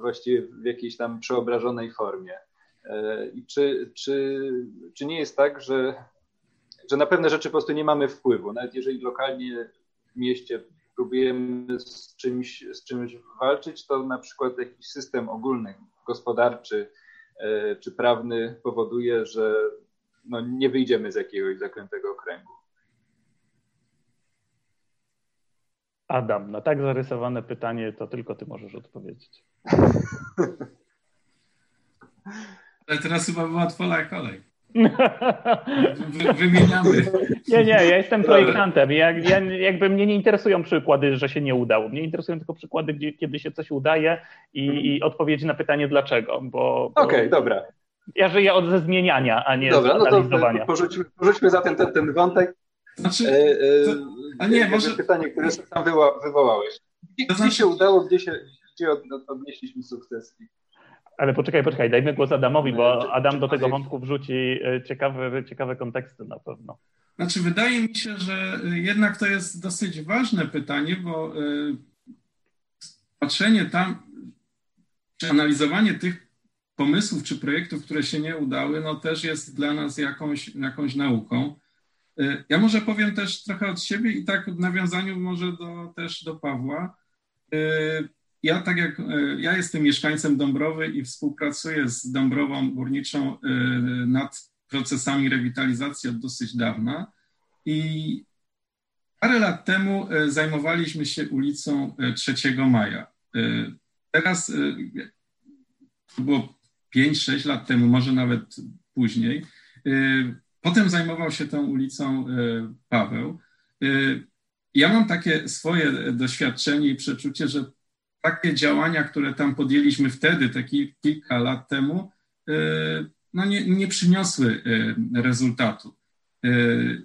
właściwie w jakiejś tam przeobrażonej formie. E, I czy, czy, czy nie jest tak, że, że na pewne rzeczy po prostu nie mamy wpływu, nawet jeżeli lokalnie w mieście próbujemy z czymś, z czymś walczyć, to na przykład jakiś system ogólny, gospodarczy czy prawny powoduje, że no nie wyjdziemy z jakiegoś zakrętego kręgu. Adam, na tak zarysowane pytanie to tylko ty możesz odpowiedzieć. Ale teraz chyba była twoja kolej. Wy, wymieniamy. Nie, nie, ja jestem projektantem. Ja, ja, jakby mnie nie interesują przykłady, że się nie udało. Mnie interesują tylko przykłady, gdzie, kiedy się coś udaje i, mhm. i odpowiedzi na pytanie dlaczego. Bo, bo Okej, okay, dobra. Ja żyję od ze zmieniania, a nie dobra, z analizowania. No to porzućmy, porzućmy zatem ten, ten wątek. Znaczy, e, e, to, a nie, może... Pytanie, które sam wywołałeś. Gdzie, to znaczy... gdzie się udało, gdzie, się, gdzie odnieśliśmy sukces? Ale poczekaj, poczekaj, dajmy głos Adamowi, bo Adam do tego wątku wrzuci e, ciekawe, ciekawe konteksty na pewno. Znaczy, wydaje mi się, że e, jednak to jest dosyć ważne pytanie, bo e, patrzenie tam, czy analizowanie tych pomysłów czy projektów, które się nie udały, no też jest dla nas jakąś, jakąś nauką. Ja może powiem też trochę od siebie i tak w nawiązaniu może do, też do Pawła ja tak jak e, ja jestem mieszkańcem Dąbrowy i współpracuję z Dąbrową Górniczą e, nad procesami rewitalizacji od dosyć dawna i parę lat temu e, zajmowaliśmy się ulicą 3 Maja. Teraz to było 5-6 lat temu, może nawet później. Potem zajmował się tą ulicą Paweł. Ja mam takie swoje doświadczenie i przeczucie, że takie działania, które tam podjęliśmy wtedy, te kilka lat temu, e, no nie, nie przyniosły e, rezultatu. E,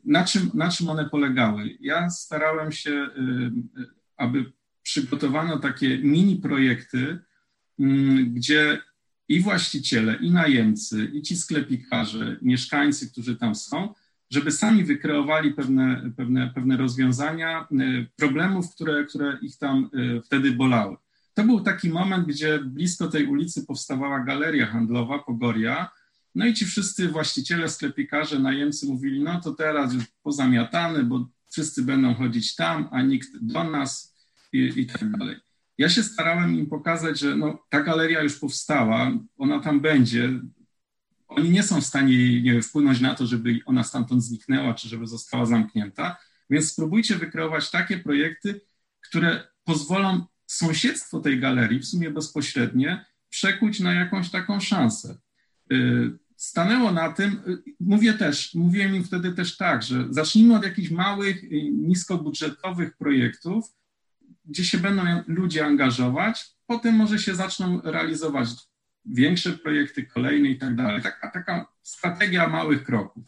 na czym, na czym one polegały? Ja starałem się, aby przygotowano takie mini projekty, mm, gdzie i właściciele, i najemcy, i ci sklepikarze, mieszkańcy, którzy tam są, żeby sami wykreowali pewne, pewne, pewne rozwiązania problemów, które, które ich tam wtedy bolały. To był taki moment, gdzie blisko tej ulicy powstawała galeria handlowa Pogoria. No i ci wszyscy właściciele, sklepikarze, najemcy mówili, no to teraz już pozamiatane, bo wszyscy będą chodzić tam, a nikt do nas i, i tak dalej. Ja się starałem im pokazać, że no, ta galeria już powstała, ona tam będzie. Oni nie są w stanie nie wiem, wpłynąć na to, żeby ona stamtąd zniknęła, czy żeby została zamknięta. Więc spróbujcie wykreować takie projekty, które pozwolą sąsiedztwo tej galerii, w sumie bezpośrednie, przekuć na jakąś taką szansę. Y, stanęło na tym, y, mówię też, mówiłem im wtedy też tak, że zacznijmy od jakichś małych, y, niskobudżetowych projektów, gdzie się będą ludzie angażować, potem może się zaczną realizować większe projekty, kolejne i tak dalej. Taka, taka strategia małych kroków.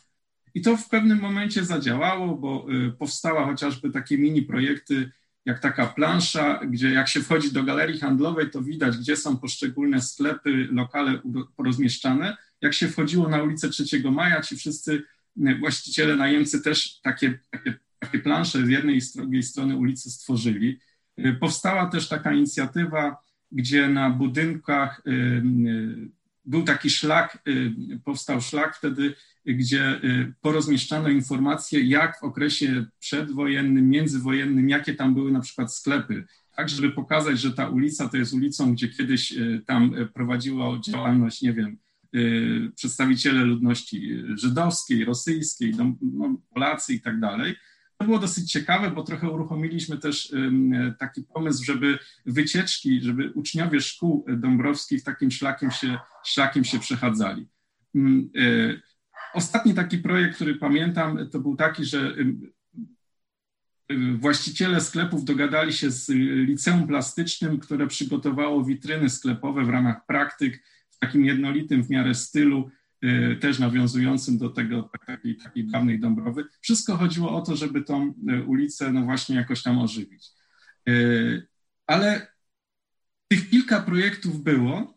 I to w pewnym momencie zadziałało, bo powstała chociażby takie mini projekty jak taka plansza, gdzie jak się wchodzi do galerii handlowej, to widać, gdzie są poszczególne sklepy, lokale porozmieszczane. Jak się wchodziło na ulicę 3 Maja, ci wszyscy e, właściciele, najemcy też takie, takie, takie plansze z jednej i z drugiej strony ulicy stworzyli. E, powstała też taka inicjatywa, gdzie na budynkach e, był taki szlak, powstał szlak wtedy gdzie y, porozmieszczano informacje, jak w okresie przedwojennym, międzywojennym, jakie tam były na przykład sklepy, tak, żeby pokazać, że ta ulica to jest ulicą, gdzie kiedyś y, tam y, prowadziła działalność, nie wiem, przedstawiciele ludności żydowskiej, rosyjskiej, no, Polacy i tak dalej. To było dosyć ciekawe, bo trochę uruchomiliśmy też taki pomysł, żeby wycieczki, żeby uczniowie szkół dąbrowskich takim szlakiem się, szlakiem się przechadzali. Ostatni taki projekt, który pamiętam, to był taki, że właściciele sklepów dogadali się z liceum plastycznym, które przygotowało witryny sklepowe w ramach praktyk w takim jednolitym w miarę stylu, y, też nawiązującym do tego takiej, takiej dawnej Dąbrowy. Wszystko chodziło o to, żeby tą y, ulicę no właśnie jakoś tam ożywić. Y, ale tych kilka projektów było,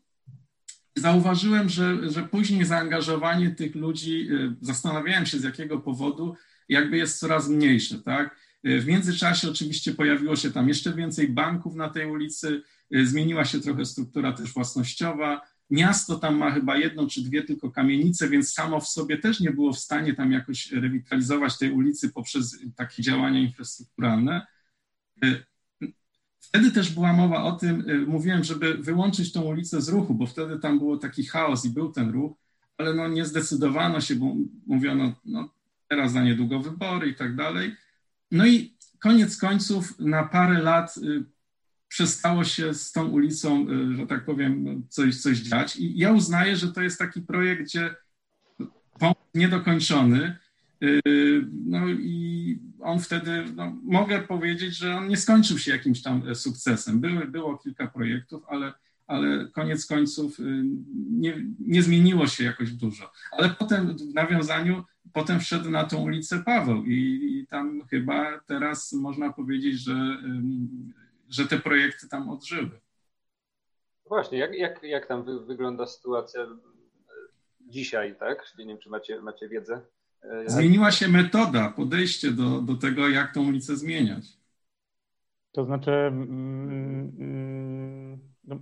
zauważyłem, że, że później zaangażowanie tych ludzi, y, zastanawiałem się z jakiego powodu, jakby jest coraz mniejsze, tak? Y, w międzyczasie oczywiście pojawiło się tam jeszcze więcej banków na tej ulicy, y, zmieniła się trochę struktura też własnościowa. Miasto tam ma chyba jedną czy dwie tylko kamienice, więc samo w sobie też nie było w stanie tam jakoś rewitalizować tej ulicy poprzez takie działania infrastrukturalne. Wtedy też była mowa o tym, y, mówiłem, żeby wyłączyć tą ulicę z ruchu, bo wtedy tam było taki chaos i był ten ruch, ale no nie zdecydowano się, bo mówiono, no teraz za niedługo wybory i tak dalej. No i koniec końców na parę lat przestało się z tą ulicą, że tak powiem, coś, coś dziać. I ja uznaję, że to jest taki projekt, gdzie niedokończony. No i on wtedy, no, mogę powiedzieć, że on nie skończył się jakimś tam sukcesem. Były, było kilka projektów, ale ale koniec końców y, nie, nie zmieniło się jakoś dużo. Ale potem w nawiązaniu, potem wszedł na tą ulicę Paweł i, i tam chyba teraz można powiedzieć, że, że te projekty tam odżyły. Właśnie, jak, jak, jak tam wy, wygląda sytuacja e, dzisiaj, tak? Nie wiem, czy macie, macie wiedzę. E, Zmieniła się metoda, podejście do, do tego, jak tą ulicę zmieniać. To znaczy, mm, mm, no,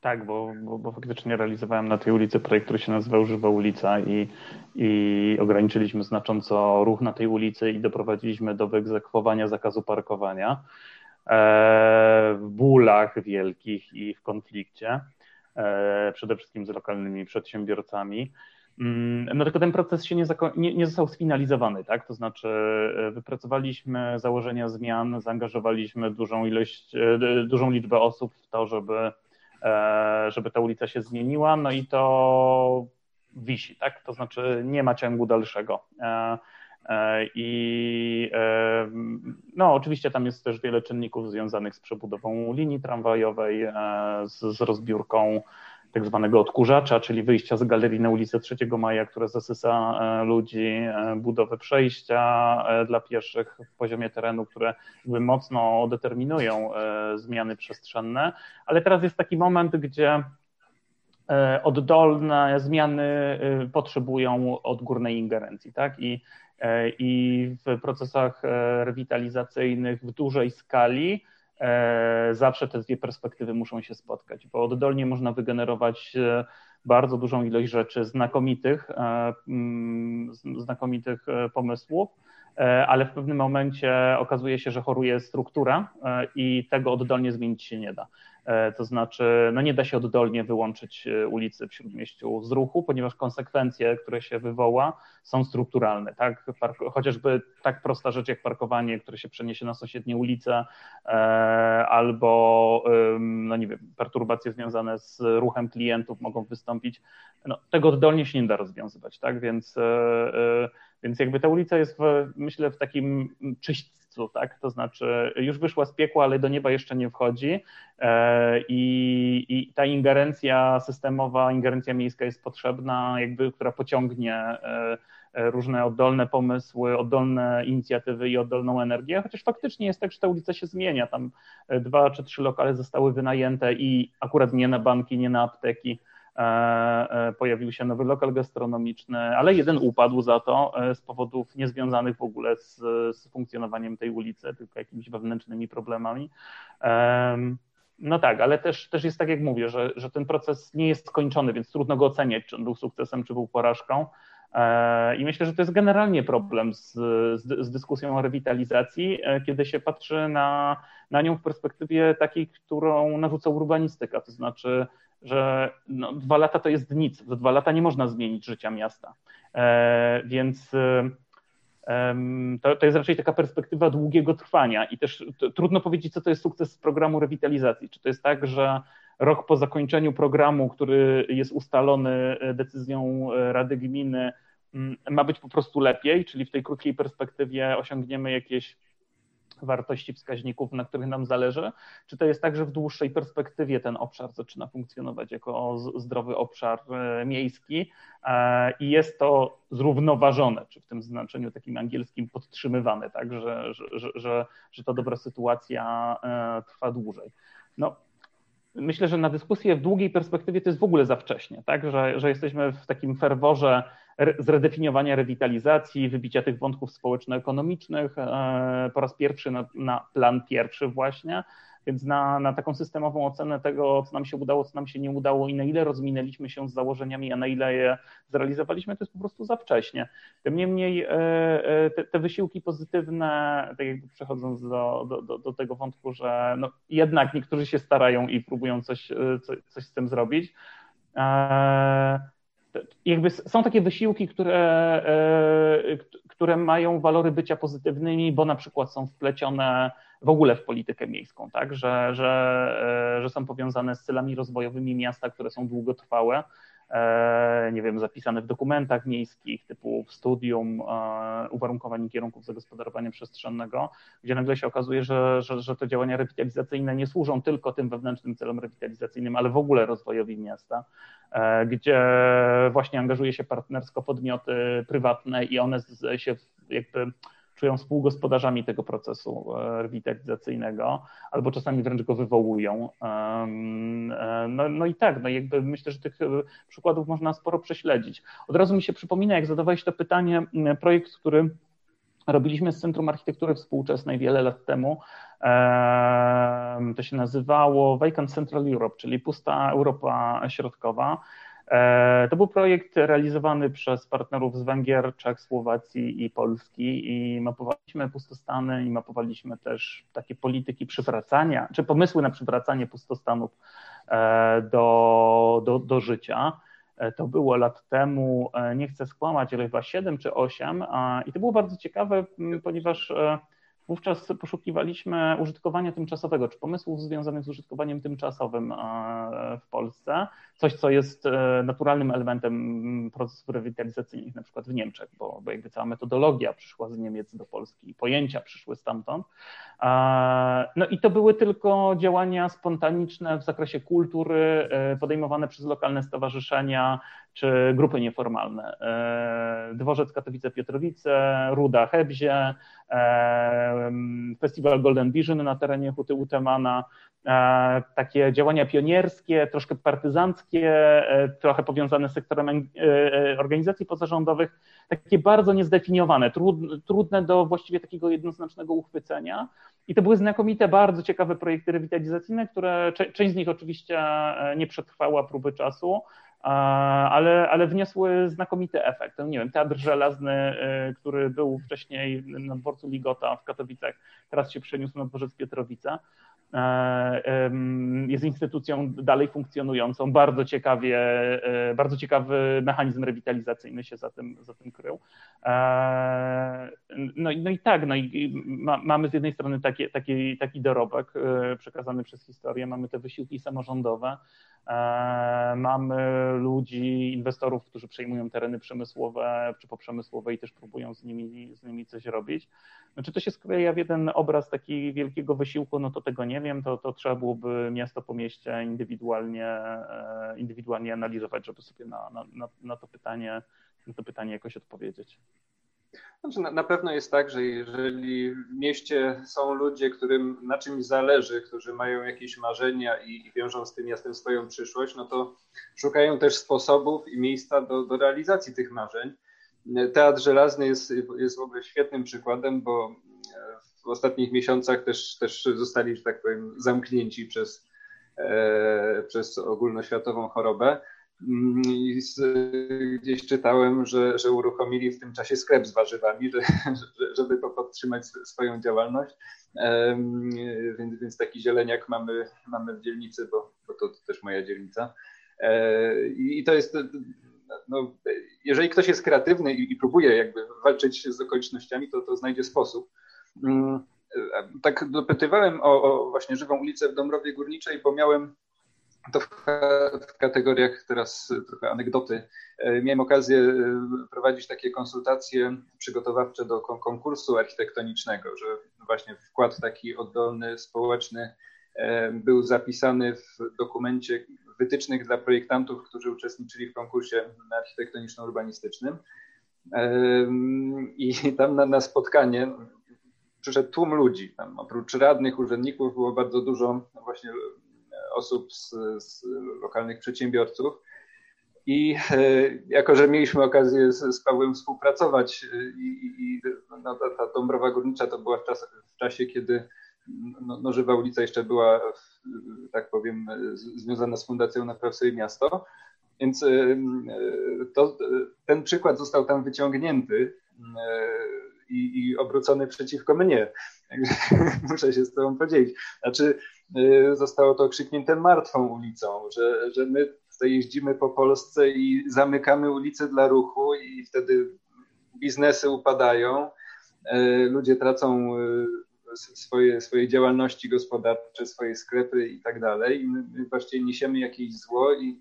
tak, bo, bo, bo, faktycznie realizowałem na tej ulicy projekt, który się nazywał Żywa Ulica i, i ograniczyliśmy znacząco ruch na tej ulicy i doprowadziliśmy do wyegzekwowania zakazu parkowania e, w bólach wielkich i w konflikcie, e, przede wszystkim z lokalnymi przedsiębiorcami. Mm, no tylko ten proces się nie, nie, nie, został sfinalizowany, tak? To znaczy e, wypracowaliśmy założenia zmian, zaangażowaliśmy dużą ilość, dużą liczbę osób w to, żeby E, żeby ta ulica się zmieniła, no i to wisi, tak? To znaczy nie ma ciągu dalszego. E, e, I no, oczywiście tam jest też wiele czynników związanych z przebudową linii tramwajowej, z, z rozbiórką tak zwanego odkurzacza, czyli wyjścia z galerii na ulicę 3 Maja, które zasysa e, ludzi, e, budowę przejścia e, dla pieszych w poziomie terenu, które mocno determinują zmiany przestrzenne, ale teraz jest taki moment, gdzie oddolne zmiany potrzebują odgórnej ingerencji, tak? I, i w procesach rewitalizacyjnych w dużej skali zawsze te dwie perspektywy muszą się spotkać, bo oddolnie można wygenerować e, bardzo dużą ilość rzeczy znakomitych, e, mm, znakomitych pomysłów, ale w pewnym momencie okazuje się, że choruje struktura i tego oddolnie zmienić się nie da. E, to znaczy, no nie da się oddolnie wyłączyć e, ulicy w Śródmieściu z ruchu, ponieważ konsekwencje, które się wywoła, są strukturalne. Tak? Chociażby tak prosta rzecz jak parkowanie, które się przeniesie na sąsiednie ulice, e, albo no nie wiem, perturbacje związane z ruchem klientów mogą wystąpić. No, tego oddolnie się nie da rozwiązywać, tak? Więc, więc jakby ta ulica jest, w, myślę, w takim czyść tak? To znaczy już wyszła z piekła, ale do nieba jeszcze nie wchodzi e, i, i ta ingerencja systemowa, ingerencja miejska jest potrzebna, jakby, która pociągnie e, e, różne oddolne pomysły, oddolne inicjatywy i oddolną energię, chociaż faktycznie jest tak, że ta ulica się zmienia. Tam dwa czy trzy lokale zostały wynajęte i akurat nie na banki, nie na apteki, pojawił się nowy lokal gastronomiczny, ale jeden upadł za to e, z powodów niezwiązanych w ogóle z, z funkcjonowaniem tej ulicy, tylko jakimiś wewnętrznymi problemami. No tak, ale też, też jest tak, jak mówię, że, że ten proces nie jest skończony, więc trudno go oceniać, czy on był sukcesem, czy był porażką. I myślę, że to jest generalnie problem z, z, z, dyskusją o rewitalizacji, kiedy się patrzy na, na nią w perspektywie takiej, którą narzuca urbanistyka, to znaczy że no, dwa lata to jest nic. Za dwa lata nie można zmienić życia miasta. E, więc e, to, to, jest raczej taka perspektywa długiego trwania i też to, trudno powiedzieć, co to jest sukces programu rewitalizacji. Czy to jest tak, że rok po zakończeniu programu, który jest ustalony e, decyzją e, Rady Gminy, ma być po prostu lepiej, czyli w tej krótkiej perspektywie osiągniemy jakieś wartości wskaźników, na których nam zależy? Czy to jest tak, że w dłuższej perspektywie ten obszar zaczyna funkcjonować jako zdrowy obszar e, miejski e, i jest to zrównoważone, czy w tym znaczeniu takim angielskim podtrzymywane, tak, że, że, że, że ta dobra sytuacja e, trwa dłużej? No, myślę, że na dyskusję w długiej perspektywie to jest w ogóle za wcześnie, tak? że, że jesteśmy w takim ferworze zredefiniowania rewitalizacji, wybicia tych wątków społeczno-ekonomicznych e, po raz pierwszy na, na plan pierwszy właśnie, więc na, na, taką systemową ocenę tego, co nam się udało, co nam się nie udało i na ile rozminęliśmy się z założeniami, a na ile je zrealizowaliśmy, to jest po prostu za wcześnie. Tym niemniej e, e, te, te wysiłki pozytywne, tak jakby przechodząc do, do, do, tego wątku, że no jednak niektórzy się starają i próbują coś, coś z tym zrobić jakby są takie wysiłki, które, e, które mają walory bycia pozytywnymi, bo na przykład są wplecione w ogóle w politykę miejską, tak? że, że, że są powiązane z celami rozwojowymi miasta, które są długotrwałe E, nie wiem, zapisane w dokumentach miejskich, typu w studium e, uwarunkowań i kierunków zagospodarowania przestrzennego, gdzie nagle się okazuje, że, że, że te działania rewitalizacyjne nie służą tylko tym wewnętrznym celom rewitalizacyjnym, ale w ogóle rozwojowi miasta, e, gdzie właśnie angażuje się partnersko podmioty prywatne i one się jakby czują współgospodarzami tego procesu e, rewitalizacyjnego, albo czasami wręcz go wywołują. E, no, no, i tak, no jakby myślę, że tych e, przykładów można sporo prześledzić. Od razu mi się przypomina, jak zadawałeś to pytanie, projekt, który robiliśmy z Centrum Architektury Współczesnej wiele lat temu. To się nazywało Vacant Central Europe, czyli pusta Europa Środkowa. E, to był projekt realizowany przez partnerów z Węgier, Czech, Słowacji i Polski i mapowaliśmy pustostany i mapowaliśmy też takie polityki przywracania, czy pomysły na przywracanie pustostanów e, do, do, do życia. E, to było lat temu, nie chcę skłamać, ale chyba 7 czy 8 i to było bardzo ciekawe, ponieważ Wówczas poszukiwaliśmy użytkowania tymczasowego, czy pomysłów związanych z użytkowaniem tymczasowym e, w Polsce. Coś, co jest e, naturalnym elementem procesów rewitalizacyjnych, na przykład w Niemczech, bo, bo jakby cała metodologia przyszła z Niemiec do Polski pojęcia przyszły stamtąd. E, no i to były tylko działania spontaniczne w zakresie kultury, podejmowane przez lokalne stowarzyszenia czy grupy nieformalne. Dworzec Katowice-Pietrowice, Ruda Hebzie, festiwal Golden Vision na terenie Huty Utemana, e, takie działania pionierskie, troszkę partyzanckie, e, trochę powiązane z sektorem e, organizacji pozarządowych, takie bardzo niezdefiniowane, trudne do właściwie takiego jednoznacznego uchwycenia. I to były znakomite, bardzo ciekawe projekty rewitalizacyjne, które część z nich oczywiście nie przetrwała próby czasu, ale, ale wniosły znakomity efekt. Nie wiem, Teatr Żelazny, y, który był wcześniej na dworcu Ligota w Katowicach, teraz się przeniósł na dworzec Pietrowica. E, jest instytucją dalej funkcjonującą, bardzo ciekawie, e, bardzo ciekawy mechanizm rewitalizacyjny się za tym, za tym krył. E, no, no i tak, no i ma, mamy z jednej strony taki, taki, taki dorobek przekazany przez historię, mamy te wysiłki samorządowe, mamy ludzi, inwestorów, którzy przejmują tereny przemysłowe czy poprzemysłowe i też próbują z nimi, z nimi coś robić. No, czy to się skleja w jeden obraz taki wielkiego wysiłku, no to tego nie wiem, to, to trzeba byłoby miasto po mieście indywidualnie, e, indywidualnie analizować, żeby sobie na, na, na, to, pytanie, na to pytanie jakoś odpowiedzieć. Znaczy, na, na pewno jest tak, że jeżeli w mieście są ludzie, którym na czymś zależy, którzy mają jakieś marzenia i, i wiążą z tym miastem swoją przyszłość, no to szukają też sposobów i miejsca do, do realizacji tych marzeń. Teatr Żelazny jest, jest w ogóle świetnym przykładem, bo w ostatnich miesiącach też, też zostali, że tak powiem, zamknięci przez, e, przez ogólnoświatową chorobę. Mm, gdzieś czytałem, że, że uruchomili w tym czasie sklep z warzywami, że, żeby podtrzymać swoją działalność. E, więc, więc taki zieleniak mamy, mamy w dzielnicy, bo, bo to, to też moja dzielnica. E, I to jest no, jeżeli ktoś jest kreatywny i, i, próbuje jakby walczyć z okolicznościami, to, to znajdzie sposób. Mm, tak dopytywałem o, o, właśnie żywą ulicę w Dąbrowie Górniczej, bo miałem to w, kategoriach teraz trochę anegdoty. E, miałem okazję e, prowadzić takie konsultacje przygotowawcze do konkursu architektonicznego, że właśnie wkład taki oddolny, społeczny e, był zapisany w dokumencie wytycznych dla projektantów, którzy uczestniczyli w konkursie architektoniczno-urbanistycznym. I tam na, na spotkanie przyszedł tłum ludzi. Tam oprócz radnych, urzędników było bardzo dużo właśnie osób z, z lokalnych przedsiębiorców. I e, jako, że mieliśmy okazję z, z Pawłem współpracować e, i, i no, ta, ta Dąbrowa Górnicza to była w, czas, w czasie, kiedy no, no, Żywa ulica jeszcze była, tak powiem, związana z Fundacją Napraw sobie miasto, więc e, to, ten przykład został tam wyciągnięty i, i obrócony przeciwko mnie. Muszę się z tobą podzielić. Znaczy, zostało to okrzyknięte martwą ulicą, że, że my Polsce, jeździmy po Polsce i zamykamy ulice dla ruchu i wtedy biznesy upadają, ludzie tracą swoje, swoje działalności gospodarcze, swoje sklepy i tak dalej. I my właściwie niesiemy jakieś zło i,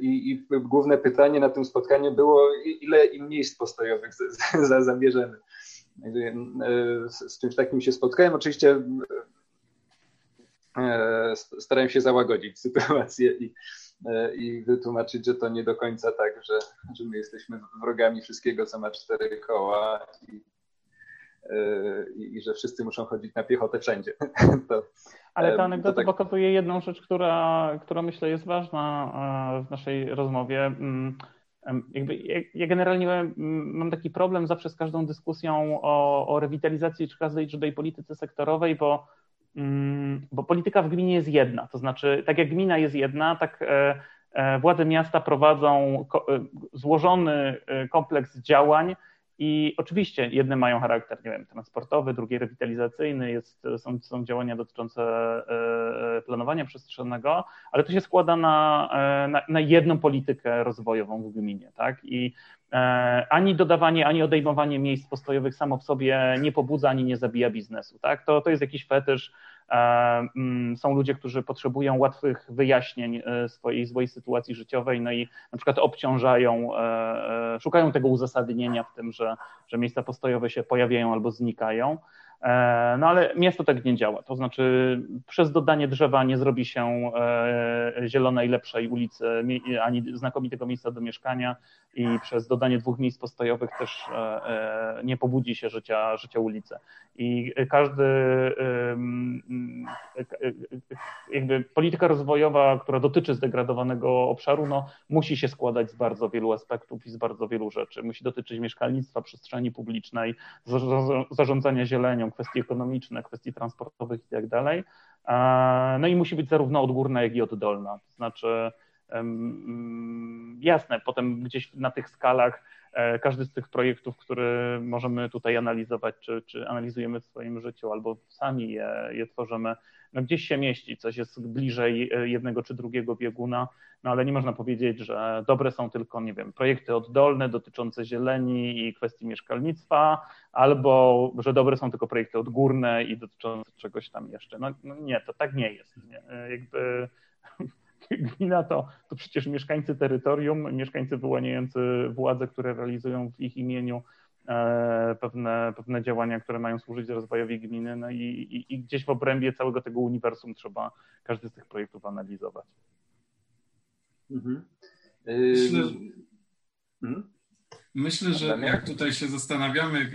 i, i główne pytanie na tym spotkaniu było, ile im miejsc postojowych zamierzamy. Z czymś takim się spotkałem. Oczywiście E, starałem się załagodzić sytuację i, e, i wytłumaczyć, że to nie do końca tak, że, że my jesteśmy wrogami wszystkiego, co ma cztery koła i, e, i, i że wszyscy muszą chodzić na piechotę wszędzie. To, Ale ta anegdota tak... pokazuje jedną rzecz, która, która myślę jest ważna w naszej rozmowie. Mm, jakby ja generalnie mam taki problem zawsze z każdą dyskusją o, o rewitalizacji czy każdej polityce sektorowej, bo Mm, bo polityka w gminie jest jedna, to znaczy tak jak gmina jest jedna, tak e, e, władze miasta prowadzą e, złożony kompleks działań i oczywiście jedne mają charakter, nie wiem, transportowy, drugie rewitalizacyjny, jest, są, są działania dotyczące planowania przestrzennego, ale to się składa na, na, na jedną politykę rozwojową w gminie, tak? I ani dodawanie, ani odejmowanie miejsc postojowych samo w sobie nie pobudza, ani nie zabija biznesu, tak? To, to jest jakiś fetysz, Mm, są ludzie, którzy potrzebują łatwych wyjaśnień e, swojej złej sytuacji życiowej, no i na przykład obciążają, e, e, szukają tego uzasadnienia w tym, że, że miejsca postojowe się pojawiają albo znikają. E, no ale miasto tak nie działa. To znaczy, przez dodanie drzewa nie zrobi się e, zielonej, lepszej ulicy, ani znakomitego miejsca do mieszkania i przez dodanie dwóch miejsc postojowych też e, nie pobudzi się życia, życia ulicy. I każdy, jakby polityka rozwojowa, która dotyczy zdegradowanego obszaru, no, musi się składać z bardzo wielu aspektów i z bardzo wielu rzeczy. Musi dotyczyć mieszkalnictwa, przestrzeni publicznej, zarządzania zielenią, kwestie ekonomiczne, kwestii transportowych i tak dalej. No i musi być zarówno odgórna, jak i oddolna. To znaczy, mm, jasne, potem gdzieś na tych skalach każdy z tych projektów, który możemy tutaj analizować, czy, czy analizujemy w swoim życiu, albo sami je, je tworzymy, no gdzieś się mieści, coś jest bliżej e, jednego czy drugiego bieguna, no ale nie można powiedzieć, że dobre są tylko, nie wiem, projekty oddolne dotyczące zieleni i kwestii mieszkalnictwa, albo że dobre są tylko projekty odgórne i dotyczące czegoś tam jeszcze. No, no nie, to tak nie jest. Nie? E, jakby gmina to, to przecież mieszkańcy terytorium, mieszkańcy wyłaniający władze, które realizują w ich imieniu E, pewne, pewne działania, które mają służyć rozwojowi gminy, no i, i, i, gdzieś w obrębie całego tego uniwersum trzeba każdy z tych projektów analizować. Mhm. Myślę, mhm. myślę, że jak tutaj się zastanawiamy,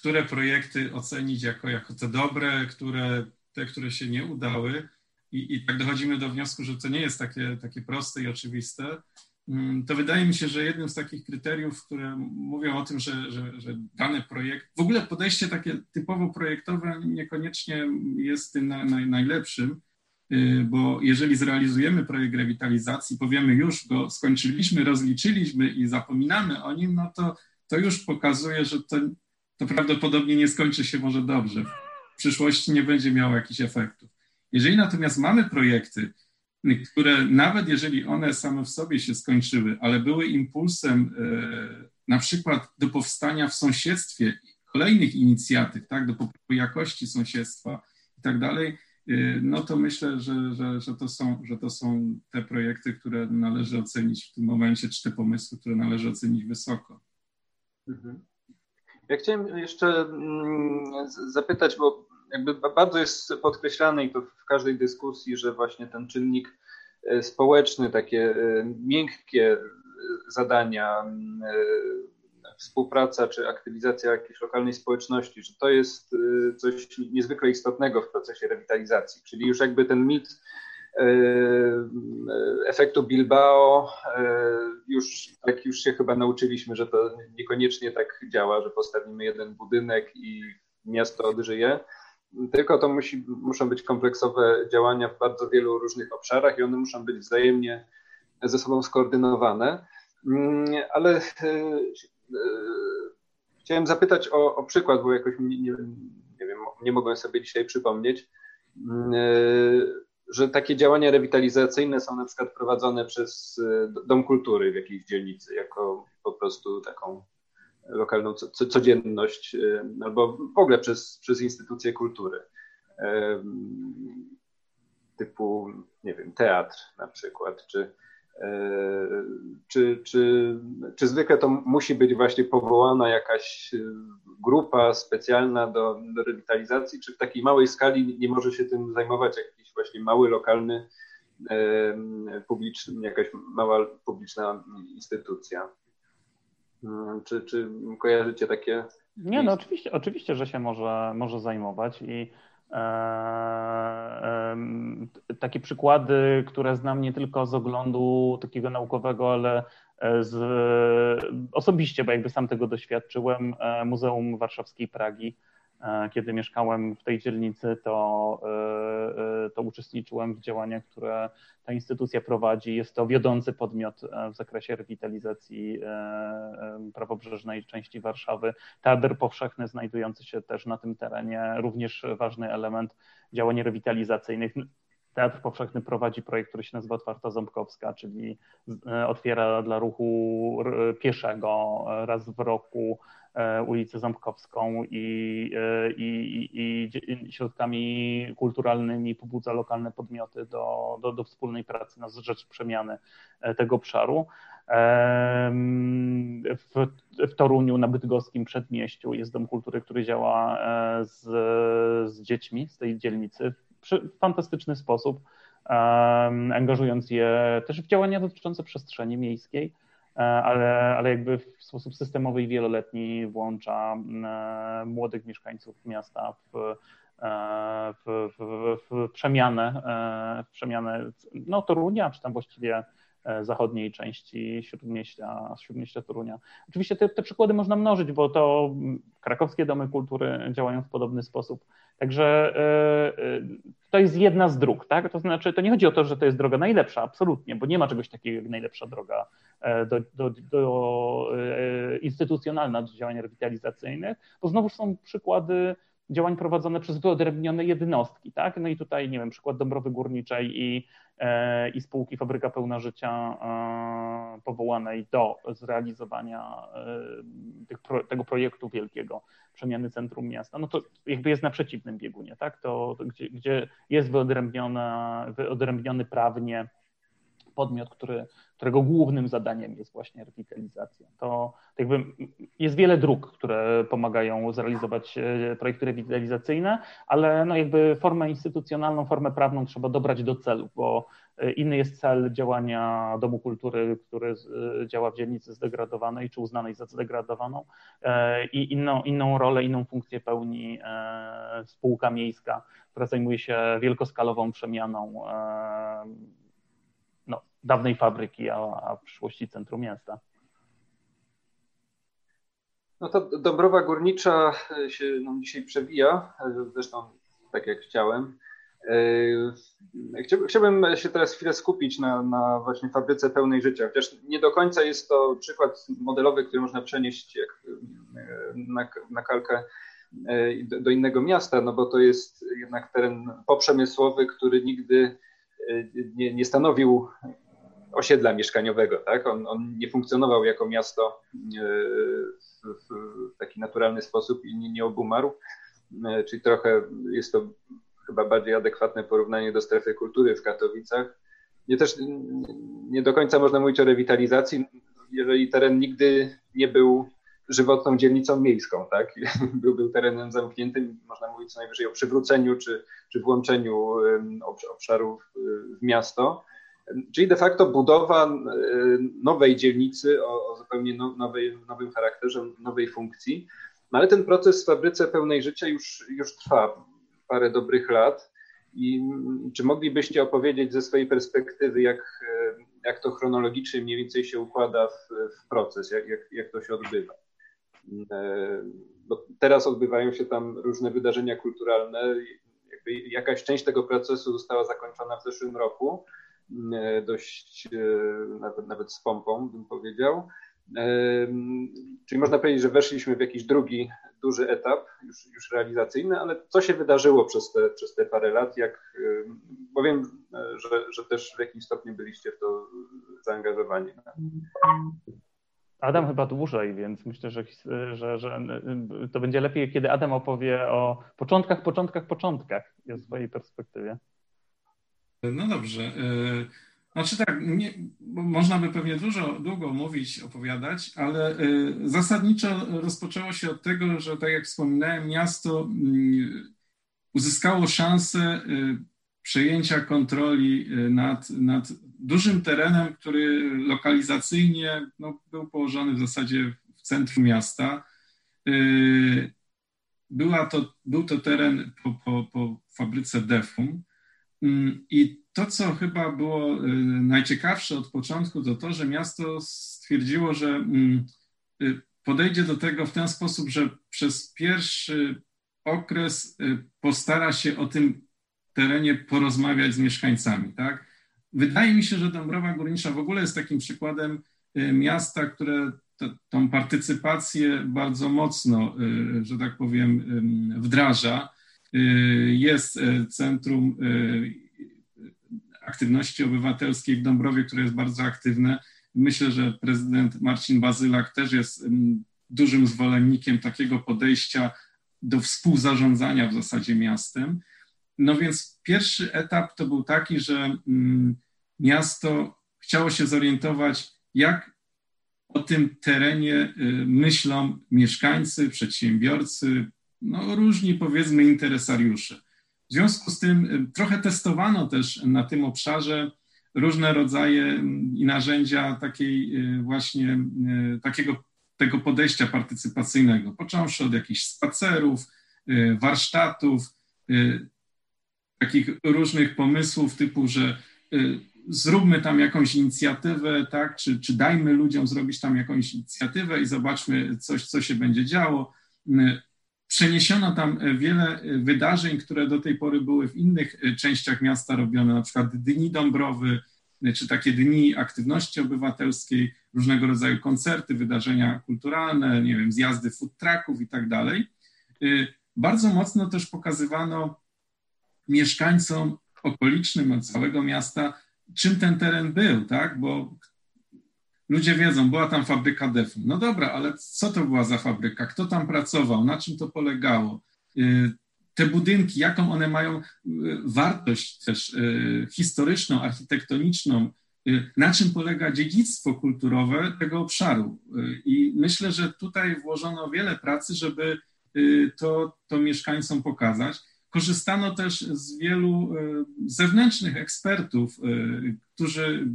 które projekty ocenić jako, jako te dobre, które, te, które się nie udały, i, i tak dochodzimy do wniosku, że to nie jest takie, takie proste i oczywiste, Mm, to wydaje mi się, że jednym z takich kryteriów, które mówią o tym, że, że, że dany projekt, w ogóle podejście takie typowo projektowe niekoniecznie jest tym na, na, najlepszym, y, bo jeżeli zrealizujemy projekt rewitalizacji, powiemy już go skończyliśmy, rozliczyliśmy i zapominamy o nim, no to, to już pokazuje, że to, to prawdopodobnie nie skończy się może dobrze. W przyszłości nie będzie miało jakichś efektów. Jeżeli natomiast mamy projekty, które nawet jeżeli one same w sobie się skończyły, ale były impulsem e, na przykład do powstania w sąsiedztwie kolejnych inicjatyw, tak, do poprawy jakości sąsiedztwa i tak dalej, e, no to myślę, że, że, że, to są, że to są te projekty, które należy ocenić w tym momencie, czy te pomysły, które należy ocenić wysoko. Mhm. Ja chciałem jeszcze mm, zapytać, bo jakby bardzo jest podkreślane i to w każdej dyskusji, że właśnie ten czynnik e, społeczny, takie e, miękkie e, zadania, współpraca czy aktywizacja jakiejś lokalnej społeczności, że to jest coś niezwykle istotnego w procesie rewitalizacji. Czyli już jakby ten mit efektu Bilbao, już tak już się chyba nauczyliśmy, że to niekoniecznie tak działa, że postawimy jeden budynek i miasto odżyje tylko to musi, muszą być kompleksowe działania w bardzo wielu różnych obszarach i one muszą być wzajemnie ze sobą skoordynowane. Mm, ale e, e, chciałem zapytać o, o przykład, bo jakoś nie, nie, wiem, nie mogłem sobie dzisiaj przypomnieć. Mm, e, że takie działania rewitalizacyjne są na przykład prowadzone przez Dom Kultury w jakiejś dzielnicy, jako po prostu taką lokalną codzienność, albo w ogóle przez, przez instytucje kultury typu, nie wiem, teatr na przykład, czy, e, czy, czy, czy zwykle to musi być właśnie powołana jakaś grupa specjalna do, do rewitalizacji, czy w takiej małej skali nie może się tym zajmować jakiś właśnie mały, lokalny, publiczny, jakaś mała publiczna instytucja? Hmm, czy, czy kojarzycie takie? Nie, no oczywiście, oczywiście, że się może, może zajmować i E, takie przykłady, które znam nie tylko z oglądu takiego naukowego, ale e, z, osobiście, bo jakby sam tego doświadczyłem, e, Muzeum Warszawskiej Pragi E, kiedy mieszkałem w tej dzielnicy, to, e, e, to uczestniczyłem w działaniach, które ta instytucja prowadzi. Jest to wiodący podmiot w zakresie rewitalizacji prawobrzeżnej części Warszawy. Teatr powszechny znajdujący się też na tym terenie, również ważny element działań rewitalizacyjnych. Teatr Powszechny prowadzi projekt, który się nazywa Otwarta Ząbkowska, czyli otwiera dla ruchu pieszego raz w roku E, ulicę Ząbkowską i, e, i, i, i, środkami kulturalnymi pobudza lokalne podmioty do, do, do wspólnej pracy na rzecz przemiany e, tego obszaru. W, w Toruniu na Bydgoskim Przedmieściu jest Dom Kultury, który działa z, z dziećmi z tej dzielnicy w fantastyczny sposób, angażując je też w działania dotyczące przestrzeni miejskiej. E, ale, ale jakby w sposób systemowy i wieloletni włącza e, młodych mieszkańców miasta w, e, w, w, w przemianę, w przemianę no, Torunia, czy tam właściwie zachodniej części Śródmieścia, Śródmieścia Torunia. Oczywiście te, te przykłady można mnożyć, bo to krakowskie domy kultury działają w podobny sposób. Także to jest jedna z dróg, tak? To znaczy, to nie chodzi o to, że to jest droga najlepsza, absolutnie, bo nie ma czegoś takiego jak najlepsza droga e, do, do, do e, instytucjonalna do działań rewitalizacyjnych, bo znowu są przykłady działań prowadzone przez wyodrębnione jednostki, tak? No i tutaj, nie wiem, przykład Dąbrowy Górniczej i, e, i spółki Fabryka Pełna Życia powołanej do zrealizowania tych, tego projektu wielkiego przemiany centrum miasta, no to jakby jest na przeciwnym biegunie, tak? To, to gdzie, gdzie jest wyodrębniony prawnie podmiot, który, którego głównym zadaniem jest właśnie rewitalizacja. To, jakby jest wiele dróg, które pomagają zrealizować e, projekty rewitalizacyjne, ale no jakby formę instytucjonalną, formę prawną trzeba dobrać do celu, bo e, inny jest cel działania Domu Kultury, który e, działa w dzielnicy zdegradowanej czy uznanej za zdegradowaną i inną, inną rolę, inną funkcję pełni spółka miejska, która zajmuje się wielkoskalową przemianą dawnej fabryki, a, a w przyszłości centrum miasta. No to Dąbrowa Górnicza się nam dzisiaj przewija, zresztą tak jak chciałem. E, chciałbym się teraz chwilę skupić na, na właśnie fabryce pełnej życia, chociaż nie do końca jest to przykład modelowy, który można przenieść jak na, na kalkę e, do, do innego miasta, no bo to jest jednak teren poprzemysłowy, który nigdy e, nie, nie stanowił osiedla mieszkaniowego. Tak? On, on nie funkcjonował jako miasto e, w, taki naturalny sposób i nie, nie obumarł, e, czyli trochę jest to chyba bardziej adekwatne porównanie do strefy kultury w Katowicach. Nie też nie do końca można mówić o rewitalizacji, jeżeli teren nigdy nie był żywotną dzielnicą miejską, tak? Był, był terenem zamkniętym, można mówić co najwyżej o przywróceniu czy, czy włączeniu obszarów w miasto. Czyli de facto budowa e, nowej dzielnicy o, o zupełnie no, nowej, nowym charakterze, nowej funkcji. No ale ten proces w fabryce pełnej życia już, już trwa parę dobrych lat. I czy moglibyście opowiedzieć ze swojej perspektywy, jak, e, jak to chronologicznie mniej więcej się układa w, w proces, jak, jak, jak to się odbywa? E, bo teraz odbywają się tam różne wydarzenia kulturalne. Jakby jakaś część tego procesu została zakończona w zeszłym roku, dość e, nawet, nawet z pompą, bym powiedział. Czyli można powiedzieć, że weszliśmy w jakiś drugi duży etap, już, już realizacyjny, ale co się wydarzyło przez te, przez te parę lat, jak, bo wiem, że, że też w jakimś stopniu byliście w to zaangażowani. Adam chyba dłużej, więc myślę, że, że, że to będzie lepiej, kiedy Adam opowie o początkach, początkach, początkach z swojej perspektywie. No dobrze. E, znaczy tak, nie, można by pewnie dużo, długo mówić, opowiadać, ale e, zasadniczo rozpoczęło się od tego, że tak jak wspominałem, miasto mm, uzyskało szansę e, przejęcia kontroli nad, nad dużym terenem, który lokalizacyjnie no, był położony w zasadzie w centrum miasta. Była to, był to teren po, po, po fabryce Defum. Mm, I to, co chyba było y, najciekawsze od początku, to to, że miasto stwierdziło, że mm, y, podejdzie do tego w ten sposób, że przez pierwszy okres y, postara się o tym terenie porozmawiać z mieszkańcami. Tak? Wydaje mi się, że Dąbrowa Górnicza w ogóle jest takim przykładem miasta, które tą partycypację bardzo mocno, że tak powiem, wdraża. Y, jest y, Centrum y, Aktywności Obywatelskiej w Dąbrowie, które jest bardzo aktywne. Myślę, że prezydent Marcin Bazylak też jest dużym zwolennikiem takiego podejścia do współzarządzania w zasadzie miastem. No więc pierwszy etap to był taki, że miasto chciało się zorientować, jak o tym terenie myślą mieszkańcy, przedsiębiorcy, no, różni powiedzmy interesariusze. W związku z tym y, trochę testowano też na tym obszarze różne rodzaje mm, i narzędzia takiej y, właśnie y, takiego tego podejścia partycypacyjnego, począwszy od jakichś spacerów, warsztatów, takich różnych pomysłów typu, że zróbmy tam jakąś inicjatywę, tak, czy, czy dajmy ludziom zrobić tam jakąś inicjatywę i zobaczmy coś, co się będzie działo przeniesiono tam e, wiele e, wydarzeń, które do tej pory były w innych e, częściach miasta robione, na przykład Dni Dąbrowy, czy takie dni aktywności obywatelskiej, różnego rodzaju koncerty, wydarzenia kulturalne, nie wiem, zjazdy food trucków i tak dalej. Bardzo mocno też pokazywano mieszkańcom okolicznym całego miasta, czym ten teren był, tak? Bo ludzie wiedzą, była tam fabryka defu. No dobra, ale co to była za fabryka? Kto tam pracował? Na czym to polegało? Y, te budynki, jaką one mają y, wartość też y, historyczną, architektoniczną, na czym polega dziedzictwo kulturowe tego obszaru. I myślę, że tutaj włożono wiele pracy, żeby to, to mieszkańcom pokazać. Korzystano też z wielu zewnętrznych ekspertów, którzy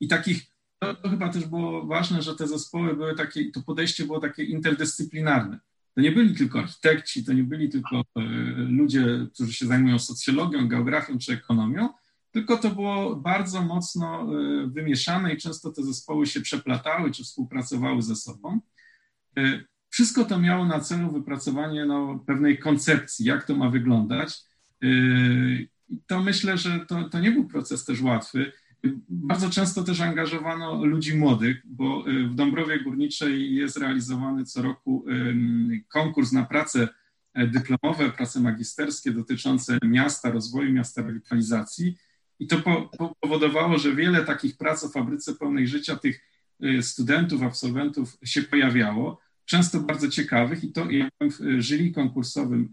i takich to, chyba też było ważne, że te zespoły były takie, to podejście było takie interdyscyplinarne. To nie byli tylko architekci, to nie byli tylko e, ludzie, którzy się zajmują socjologią, geografią czy ekonomią, tylko to było bardzo mocno e, wymieszane i często te zespoły się przeplatały czy współpracowały ze sobą. E, wszystko to miało na celu wypracowanie no, pewnej koncepcji, jak to ma wyglądać. To myślę, że to, to nie był proces też łatwy. Bardzo często też angażowano ludzi młodych, bo y, w Dąbrowie Górniczej jest realizowany co roku konkurs na prace e, dyplomowe, prace magisterskie dotyczące miasta, rozwoju miasta, rewitalizacji. I to powodowało, że wiele takich prac o fabryce pełnej życia tych y, studentów, absolwentów się pojawiało, często bardzo ciekawych i to ja byłem w jury konkursowym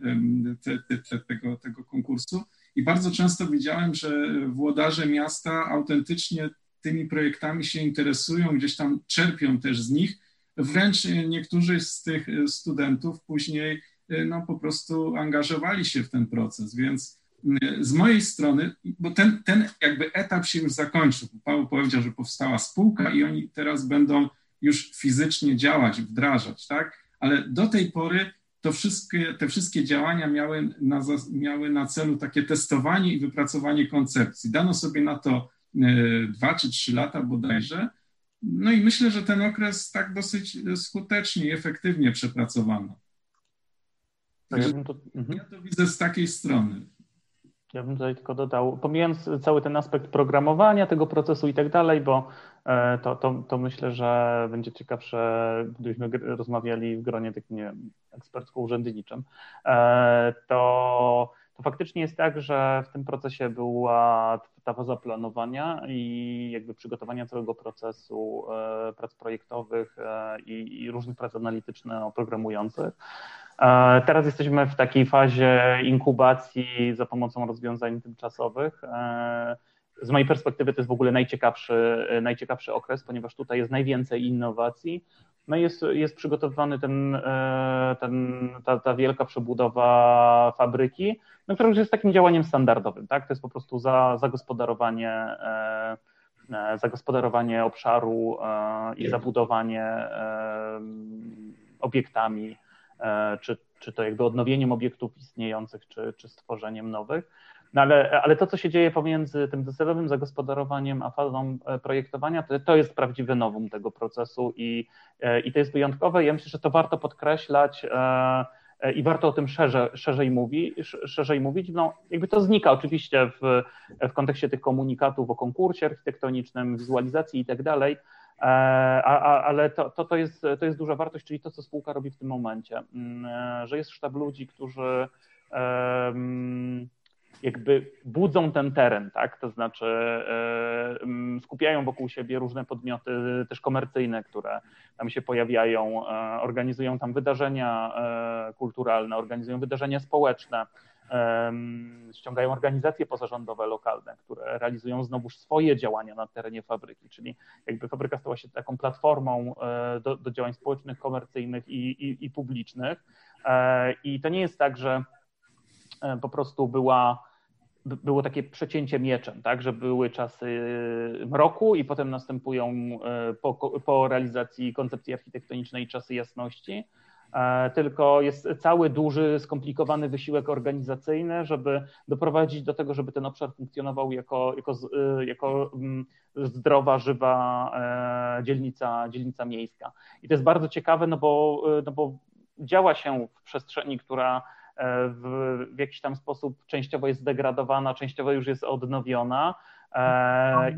te, te, te, tego, tego konkursu i bardzo często widziałem, że włodarze miasta autentycznie tymi projektami się interesują, gdzieś tam czerpią też z nich. Wręcz niektórzy z tych studentów później no, po prostu angażowali się w ten proces, więc mm, z mojej strony, bo ten, ten jakby etap się już zakończył. Paweł powiedział, że powstała spółka i oni teraz będą już fizycznie działać, wdrażać, tak? Ale do tej pory to wszystkie, te wszystkie działania miały na, miały na celu takie testowanie i wypracowanie koncepcji. Dano sobie na to e, dwa czy trzy lata bodajże. No i myślę, że ten okres tak dosyć skutecznie i efektywnie przepracowano. Także ja to, ja to widzę z takiej strony. Ja bym tutaj tylko dodał, pomijając cały ten aspekt programowania tego procesu i tak dalej, bo e, to, to, to myślę, że będzie ciekawsze, gdybyśmy rozmawiali w gronie takim nie wiem, ekspercko-urzędniczym, e, to, to faktycznie jest tak, że w tym procesie była ta faza planowania i jakby przygotowania całego procesu e, prac projektowych i, i różnych prac analityczno-programujących. E, teraz jesteśmy w takiej fazie inkubacji za pomocą rozwiązań tymczasowych. E, z mojej perspektywy to jest w ogóle najciekawszy, najciekawszy okres, ponieważ tutaj jest najwięcej innowacji. No i jest, jest przygotowywany ten, e, ten, ta, ta wielka przebudowa fabryki, no, która już jest takim działaniem standardowym. Tak? To jest po prostu za, zagospodarowanie, zagospodarowanie obszaru i zabudowanie obiektami czy, czy to jakby odnowieniem obiektów istniejących, czy, czy stworzeniem nowych. No ale, ale to, co się dzieje pomiędzy tym docelowym zagospodarowaniem a fazą e, projektowania, to, to jest prawdziwe nowum tego procesu i, e, i to jest wyjątkowe. Ja myślę, że to warto podkreślać i warto o tym szerzej, szerzej, mówi, szerzej mówić. No, jakby to znika oczywiście w, w kontekście tych komunikatów o konkursie architektonicznym, wizualizacji i tak dalej, E, ale to, to, to, jest, to jest duża wartość, czyli to, co spółka robi w tym momencie, mm, e, że jest sztab ludzi, którzy jakby budzą ten teren, tak? To znaczy e, skupiają wokół siebie różne podmioty też komercyjne, które tam się pojawiają, organizują tam wydarzenia kulturalne, organizują wydarzenia społeczne, ściągają organizacje pozarządowe lokalne, które realizują znowuż swoje działania na terenie fabryki, czyli jakby fabryka stała się taką platformą e, do, do działań społecznych, komercyjnych i, i, i publicznych. E, I to nie jest tak, że e, po prostu była było takie przecięcie mieczem, tak, że były czasy mroku i potem następują po, po realizacji koncepcji architektonicznej czasy jasności. E, tylko jest cały duży, skomplikowany wysiłek organizacyjny, żeby doprowadzić do tego, żeby ten obszar funkcjonował jako, jako, e, jako mm, zdrowa, żywa e, dzielnica, dzielnica miejska. I to jest bardzo ciekawe, no bo, no bo działa się w przestrzeni, która w, w jakiś tam sposób częściowo jest zdegradowana, częściowo już jest odnowiona.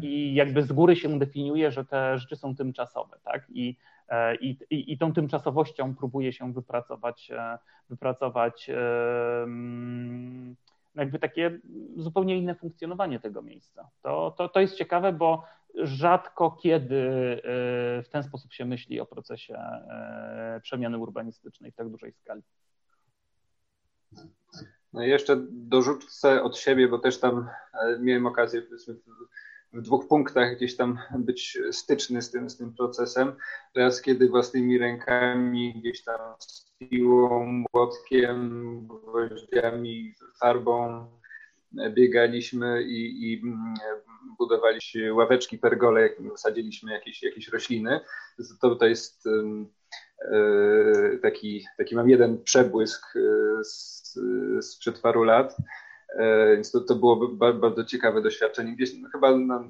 I jakby z góry się definiuje, że te rzeczy są tymczasowe, tak? I E, i, i, tą tymczasowością próbuje się wypracować, e, wypracować e, mm, jakby takie zupełnie inne funkcjonowanie tego miejsca. To, to, to jest ciekawe, bo rzadko kiedy w ten sposób się myśli o procesie przemiany urbanistycznej w tak dużej skali. No i jeszcze dorzucę od siebie, bo też tam miałem okazję w dwóch punktach gdzieś tam być styczny z tym, z tym procesem. Raz, kiedy własnymi rękami gdzieś tam z piłą, młotkiem, gwoździami, farbą biegaliśmy i, i budowaliśmy ławeczki, pergole, sadziliśmy jakieś, jakieś rośliny. To, to jest e, taki, taki mam jeden przebłysk e, z, sprzed paru lat E, więc to, to było bardzo ciekawe doświadczenie, gdzieś no, chyba na,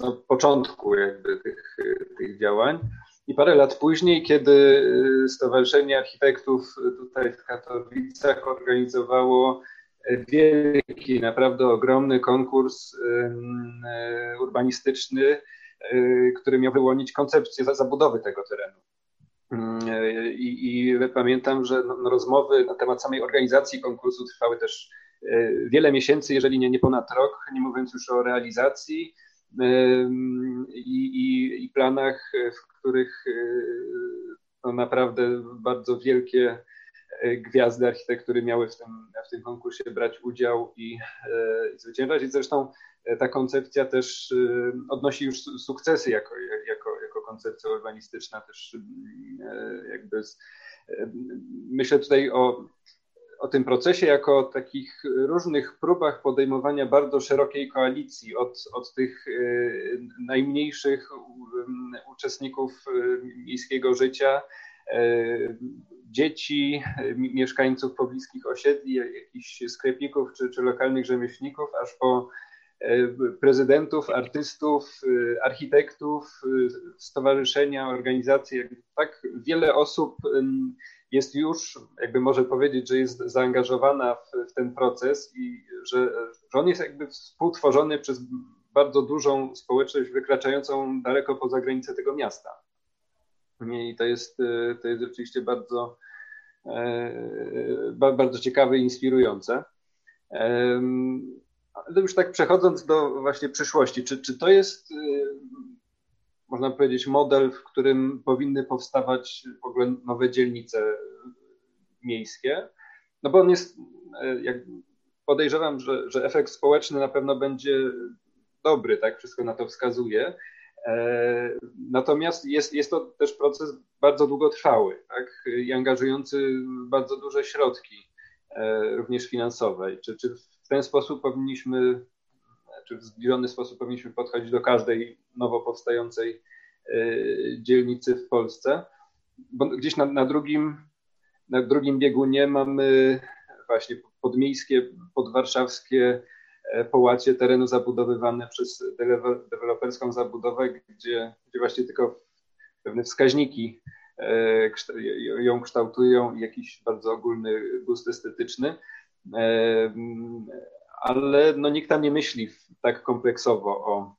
na początku jakby tych, tych działań. I parę lat później, kiedy Stowarzyszenie Architektów tutaj w Katowicach organizowało wielki, naprawdę ogromny konkurs e, urbanistyczny, e, który miał wyłonić koncepcję zabudowy tego terenu. I, i pamiętam, że no, no, rozmowy na temat samej organizacji konkursu trwały też E, wiele miesięcy, jeżeli nie, nie ponad rok, nie mówiąc już o realizacji i, i, i planach, w których e, no naprawdę bardzo wielkie e, gwiazdy architektury miały w tym, w tym konkursie brać udział i, i zwyciężać. I zresztą ta koncepcja też odnosi już sukcesy jako, jako koncepcja urbanistyczna, też jakby z, myślę tutaj o o tym procesie jako takich różnych próbach podejmowania bardzo szerokiej koalicji od, od tych e, najmniejszych uczestników e, miejskiego życia, e, dzieci, mieszkańców pobliskich osiedli, jakichś sklepików czy, czy lokalnych rzemieślników, aż po prezydentów, artystów, architektów, stowarzyszenia, organizacje. Tak wiele osób jest już, jakby może powiedzieć, że jest zaangażowana w, w ten proces i że, że on jest jakby współtworzony przez bardzo dużą społeczność wykraczającą daleko poza granice tego miasta. I to jest, to jest rzeczywiście bardzo, e, bardzo ciekawe i inspirujące. Ale już tak przechodząc do właśnie przyszłości, czy, czy to jest, e, można powiedzieć, model, w którym powinny powstawać w ogóle nowe dzielnice miejskie? No bo on jest, e, jak podejrzewam, że, że efekt społeczny na pewno będzie dobry, tak? Wszystko na to wskazuje. E, natomiast jest, jest to też proces bardzo długotrwały tak? i angażujący bardzo duże środki, e, również finansowe. Czy, czy w ten sposób powinniśmy, czy w zbliżony sposób powinniśmy podchodzić do każdej nowo powstającej e, dzielnicy w Polsce? Bo gdzieś na, na drugim, na drugim biegunie mamy właśnie podmiejskie, podwarszawskie E, połacie terenu zabudowywane przez deweloperską zabudowę, gdzie, gdzie właśnie tylko pewne wskaźniki e, ją kształtują jakiś bardzo ogólny gust estetyczny. E, ale no, nikt tam nie myśli tak kompleksowo o,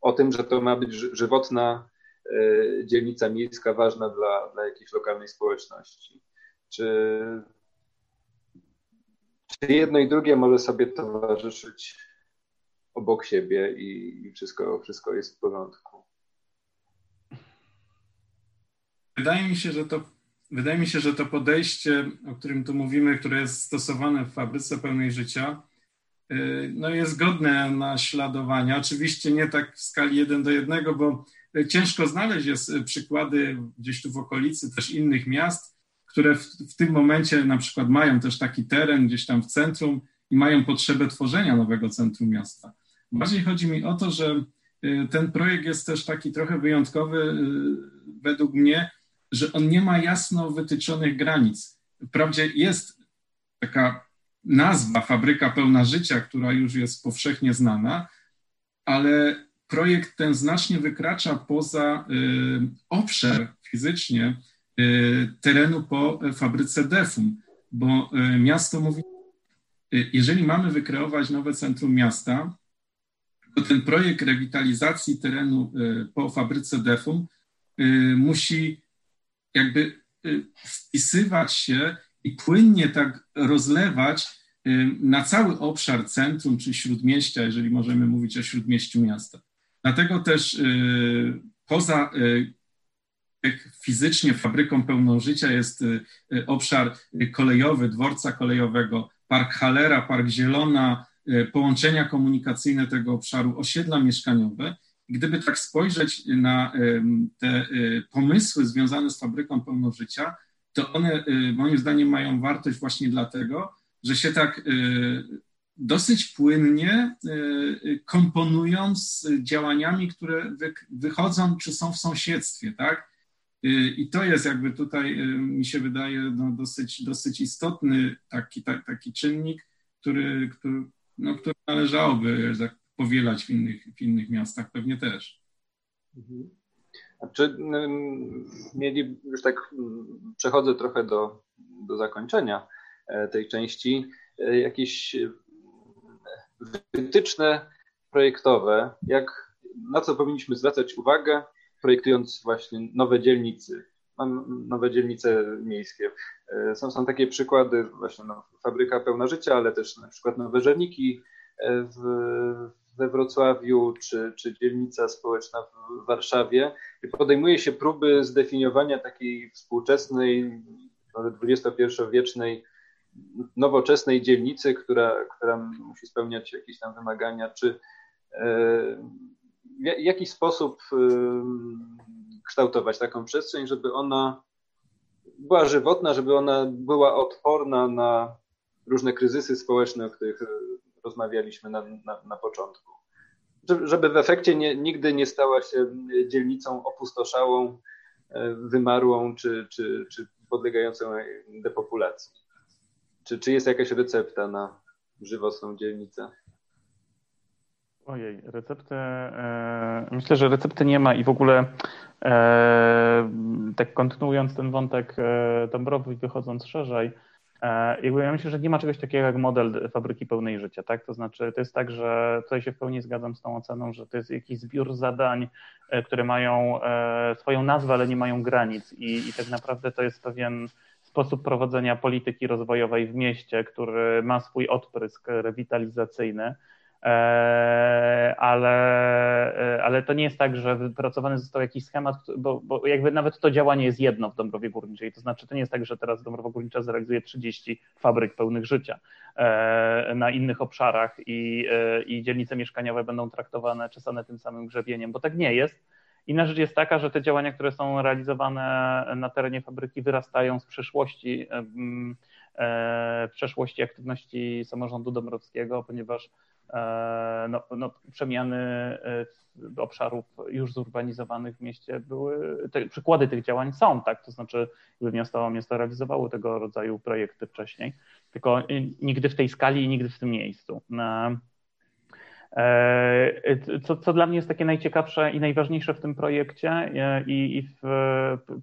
o tym, że to ma być żywotna dzielnica miejska, ważna dla, dla jakiejś lokalnej społeczności. Czy czy jedno i drugie może sobie towarzyszyć obok siebie i, wszystko, wszystko jest w porządku. Wydaje mi się, że to wydaje mi się, że to podejście, o którym tu mówimy, które jest stosowane w fabryce pełnej życia, y, no jest godne naśladowania. Oczywiście nie tak w skali jeden do jednego, bo ciężko znaleźć jest przykłady gdzieś tu w okolicy też innych miast, które w, w tym momencie na przykład mają też taki teren gdzieś tam w centrum i mają potrzebę tworzenia nowego centrum miasta. Bardziej chodzi mi o to, że y, ten projekt jest też taki trochę wyjątkowy y, według mnie, że on nie ma jasno wytyczonych granic. Wprawdzie jest taka nazwa Fabryka Pełna Życia, która już jest powszechnie znana, ale projekt ten znacznie wykracza poza y, obszar fizycznie Y, terenu po fabryce Defum, bo y, miasto mówi, y, jeżeli mamy wykreować nowe centrum miasta, to ten projekt rewitalizacji terenu po fabryce Defum musi jakby wpisywać się i płynnie tak rozlewać na cały obszar centrum czy śródmieścia, jeżeli możemy mówić o śródmieściu miasta. Dlatego też poza fizycznie fabryką pełną życia jest y, y, obszar kolejowy, dworca kolejowego, Park Halera, Park Zielona, y, połączenia komunikacyjne tego obszaru, osiedla mieszkaniowe. Gdyby tak spojrzeć na te pomysły związane z fabryką pełną życia, to one moim zdaniem mają wartość właśnie dlatego, że się tak dosyć płynnie komponując działaniami, które wychodzą czy są w sąsiedztwie, tak? I to jest jakby tutaj, mi się wydaje, no dosyć, dosyć istotny taki, taki czynnik, który, który, no, który należałoby tak powielać w innych, w innych miastach pewnie też. Mhm. A czy mieli, już tak przechodzę trochę do, do zakończenia e, tej części, e, jakieś wytyczne projektowe, jak, na co powinniśmy zwracać uwagę, projektując właśnie nowe dzielnice, nowe dzielnice miejskie. E, są, są takie przykłady, właśnie no, fabryka pełna życia, ale też na przykład nowe żerniki e, w, we Wrocławiu, czy, czy dzielnica społeczna w Warszawie. I podejmuje się próby zdefiniowania takiej współczesnej, może XXI-wiecznej, nowoczesnej dzielnicy, która, która musi spełniać jakieś tam wymagania, czy e, w jaki sposób kształtować taką przestrzeń, żeby ona była żywotna, żeby ona była odporna na różne kryzysy społeczne, o których rozmawialiśmy na, na, na początku. Żeby w efekcie nie, nigdy nie stała się dzielnicą opustoszałą, e, wymarłą czy, czy, czy podlegającą depopulacji. Czy, czy jest jakaś recepta na żywotną dzielnicę? Ojej, recepty. E, myślę, że recepty nie ma i w ogóle e, tak kontynuując ten wątek e, Dąbrowy wychodząc szerzej, jakby ja myślę, że nie ma czegoś takiego jak model fabryki pełnej życia, tak? To znaczy, to jest tak, że tutaj się w pełni zgadzam z tą oceną, że to jest jakiś zbiór zadań, które mają swoją nazwę, ale nie mają granic i, i tak naprawdę to jest pewien sposób prowadzenia polityki rozwojowej w mieście, który ma swój odprysk rewitalizacyjny E, ale, e, ale to nie jest tak, że wypracowany został jakiś schemat, bo, bo jakby nawet to działanie jest jedno w Dąbrowie Górniczej, to znaczy to nie jest tak, że teraz Dąbrowa Górnicza zrealizuje 30 fabryk pełnych życia e, na innych obszarach i, i dzielnice mieszkaniowe będą traktowane, czesane tym samym grzebieniem, bo tak nie jest. Inna rzecz jest taka, że te działania, które są realizowane na terenie fabryki wyrastają z przyszłości, w przeszłości aktywności samorządu dąbrowskiego, ponieważ E, no, no, przemiany e, obszarów już zurbanizowanych w mieście były, te, przykłady tych działań są, tak, to znaczy miasto, miasto realizowało tego rodzaju projekty wcześniej, tylko nigdy w tej skali i nigdy w tym miejscu. E, co, co dla mnie jest takie najciekawsze i najważniejsze w tym projekcie i, i w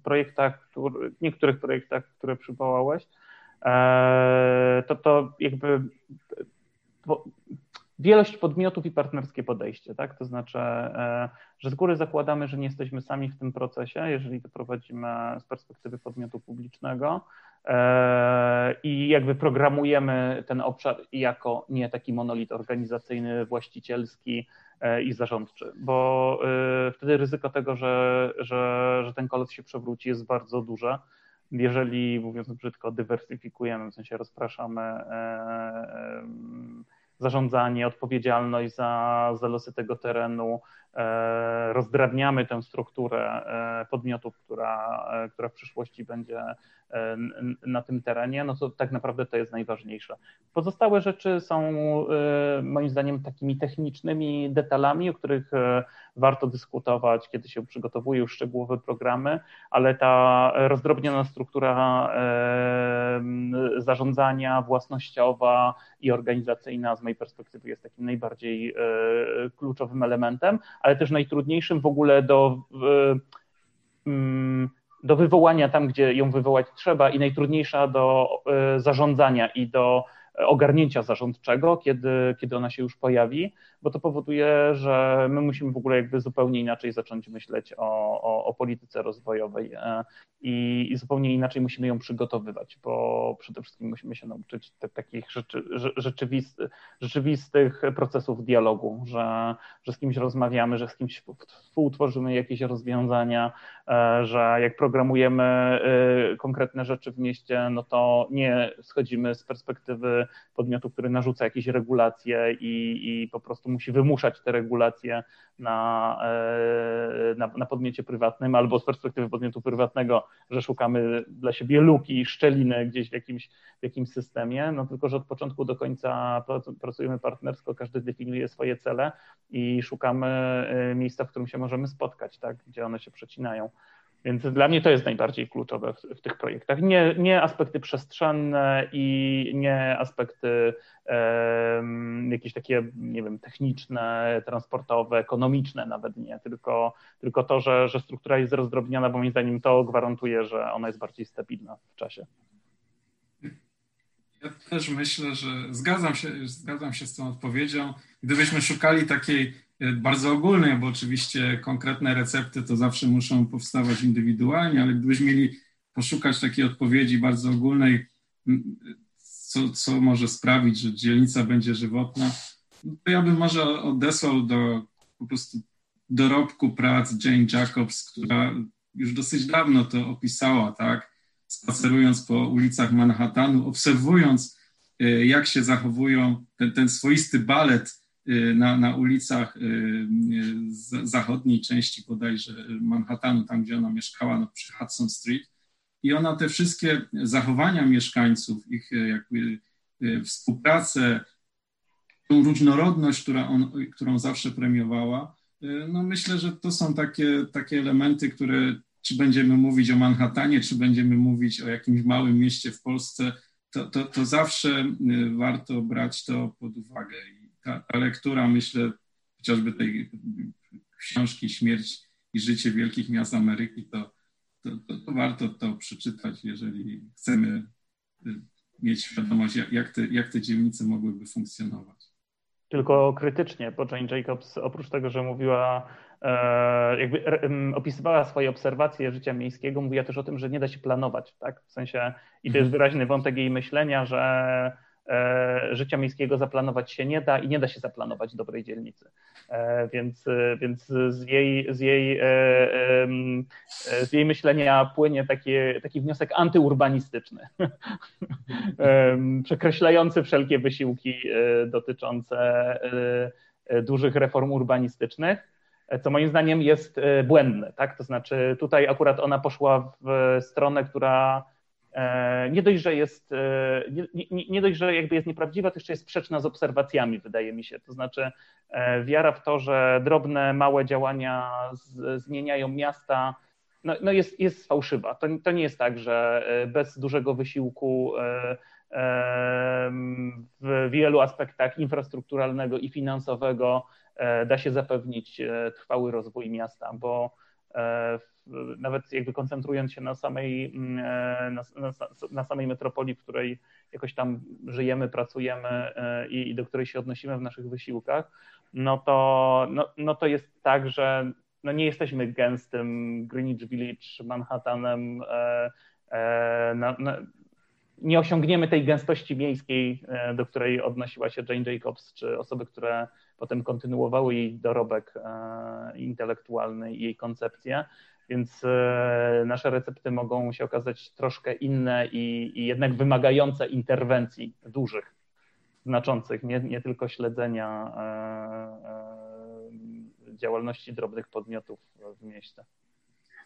projektach, który, niektórych projektach, które przywołałeś, to to jakby wielość podmiotów i partnerskie podejście, tak? To znaczy, e, że z góry zakładamy, że nie jesteśmy sami w tym procesie, jeżeli to prowadzimy z perspektywy podmiotu publicznego e, i jakby programujemy ten obszar jako nie taki monolit organizacyjny, właścicielski e, i zarządczy, bo wtedy ryzyko tego, że, że, że ten kolos się przewróci jest bardzo duże jeżeli, mówiąc brzydko, dywersyfikujemy, w sensie rozpraszamy zarządzanie, odpowiedzialność za, za losy tego terenu, rozdrabniamy tę strukturę e, podmiotów, która, e, która w przyszłości będzie na tym terenie, no to tak naprawdę to jest najważniejsze. Pozostałe rzeczy są moim zdaniem takimi technicznymi detalami, o których warto dyskutować, kiedy się przygotowuje już szczegółowe programy, ale ta rozdrobniona struktura zarządzania własnościowa i organizacyjna z mojej perspektywy jest takim najbardziej kluczowym elementem, ale też najtrudniejszym w ogóle do do wywołania tam, gdzie ją wywołać trzeba i najtrudniejsza do e, zarządzania i do ogarnięcia zarządczego, kiedy, kiedy ona się już pojawi, bo to powoduje, że my musimy w ogóle jakby zupełnie inaczej zacząć myśleć o, o, o polityce rozwojowej e, i, i, zupełnie inaczej musimy ją przygotowywać, bo przede wszystkim musimy się nauczyć te, takich rzeczy, rzeczywisty, rzeczywistych procesów dialogu, że, że z kimś rozmawiamy, że z kimś współtworzymy jakieś rozwiązania, e, że jak programujemy e, konkretne rzeczy w mieście, no to nie schodzimy z perspektywy podmiotu, który narzuca jakieś regulacje i, i po prostu musi wymuszać te regulacje na, e, na, na podmiocie prywatnym, albo z perspektywy podmiotu prywatnego, że szukamy dla siebie luki, szczeliny gdzieś w jakimś, w jakimś systemie, no tylko, że od początku do końca pracujemy partnersko, każdy definiuje swoje cele i szukamy e, miejsca, w którym się możemy spotkać, tak, gdzie one się przecinają. Więc dla mnie to jest najbardziej kluczowe w, w tych projektach. Nie, nie, aspekty przestrzenne i nie aspekty jakieś takie, nie wiem, techniczne, transportowe, ekonomiczne nawet nie, tylko, tylko to, że, że struktura jest rozdrobniona, bo moim zdaniem to gwarantuje, że ona jest bardziej stabilna w czasie. Ja też myślę, że zgadzam się, zgadzam się z tą odpowiedzią. Gdybyśmy szukali takiej bardzo ogólnej, bo oczywiście konkretne recepty to zawsze muszą powstawać indywidualnie, ale gdybyśmy mieli poszukać takiej odpowiedzi bardzo ogólnej, co, co może sprawić, że dzielnica będzie żywotna, to ja bym może odesłał do po prostu dorobku prac Jane Jacobs, która już dosyć dawno to opisała, tak? Spacerując po ulicach Manhattanu, obserwując, y, jak się zachowują ten, ten swoisty balet Y, na, na ulicach y, y, zachodniej części bodajże Manhattanu, tam gdzie ona mieszkała, no, przy Hudson Street. I ona te wszystkie zachowania mieszkańców, ich jakby współpracę, tą różnorodność, która on, którą zawsze premiowała, no myślę, że to są takie, takie elementy, które czy będziemy mówić o Manhattanie, czy będziemy mówić o jakimś małym mieście w Polsce, to, to, to zawsze warto brać to pod uwagę ta, ta lektura, myślę, chociażby tej książki Śmierć i życie wielkich miast Ameryki, to, to, to, to warto to przeczytać, jeżeli chcemy y, mieć świadomość, jak te, jak te dzielnice mogłyby funkcjonować. Tylko krytycznie, bo Jane Jacobs oprócz tego, że mówiła, e, jakby opisywała swoje obserwacje życia miejskiego, mówiła też o tym, że nie da się planować, tak? W sensie, i to jest mhm. wyraźny wątek jej myślenia, że życia miejskiego zaplanować się nie da i nie da się zaplanować dobrej dzielnicy. E, więc, więc z, jej, z, jej, e, z jej myślenia płynie taki, taki wniosek antyurbanistyczny, przekreślający wszelkie wysiłki dotyczące dużych reform urbanistycznych co moim zdaniem jest błędne. Tak? To znaczy, tutaj akurat ona poszła w stronę, która E, nie dość, że jest, e, nie, nie, nie, dość, że jakby jest nieprawdziwa, to jeszcze jest sprzeczna z obserwacjami, wydaje mi się. To znaczy e, wiara w to, że drobne, małe działania z, zmieniają miasta, no, no jest, jest fałszywa. To, to nie jest tak, że bez dużego wysiłku w wielu aspektach infrastrukturalnego i finansowego da się zapewnić trwały rozwój miasta, bo nawet jakby koncentrując się na samej, mm, e, na, na, na, samej metropolii, w której jakoś tam żyjemy, pracujemy e, i, i, do której się odnosimy w naszych wysiłkach, no to, no, no to jest tak, że no nie jesteśmy gęstym Greenwich Village, Manhattanem, e, na, nie osiągniemy tej gęstości miejskiej, do której odnosiła się Jane Jacobs, czy osoby, które potem kontynuowały jej dorobek intelektualny i jej koncepcję. Więc e, nasze recepty mogą się okazać troszkę inne i, i jednak wymagające interwencji dużych, znaczących, nie, nie tylko śledzenia e, e, działalności drobnych podmiotów w mieście.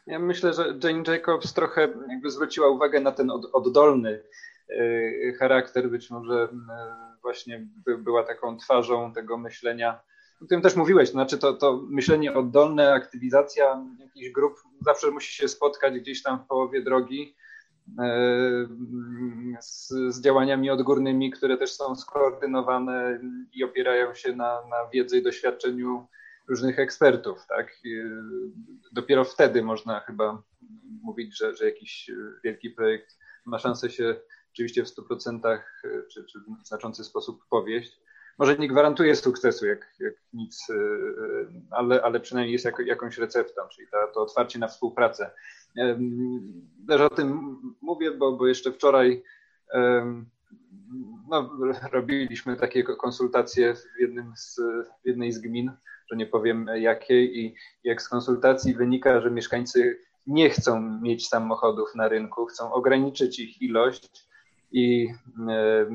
Ja myślę, że Jane Jacobs trochę zwróciła uwagę na ten oddolny charakter. Być może właśnie była taką twarzą tego myślenia o którym też mówiłeś, to znaczy to, to myślenie oddolne, aktywizacja jakichś grup zawsze musi się spotkać gdzieś tam w połowie drogi e, z, z działaniami odgórnymi, które też są skoordynowane i opierają się na, na wiedzy i doświadczeniu różnych ekspertów. Tak? Dopiero wtedy można chyba mówić, że, że jakiś wielki projekt ma szansę się oczywiście w 100% czy, czy w znaczący sposób powieść może nie gwarantuje sukcesu jak, jak nic, y, y, ale, ale przynajmniej jest jako, jakąś receptą, czyli to, to otwarcie na współpracę. Też o tym mówię, bo, bo jeszcze wczoraj no, robiliśmy takie konsultacje w, jednym z, w jednej z gmin, że nie powiem jakiej, i jak z konsultacji wynika, że mieszkańcy nie chcą mieć samochodów na rynku, chcą ograniczyć ich ilość i e,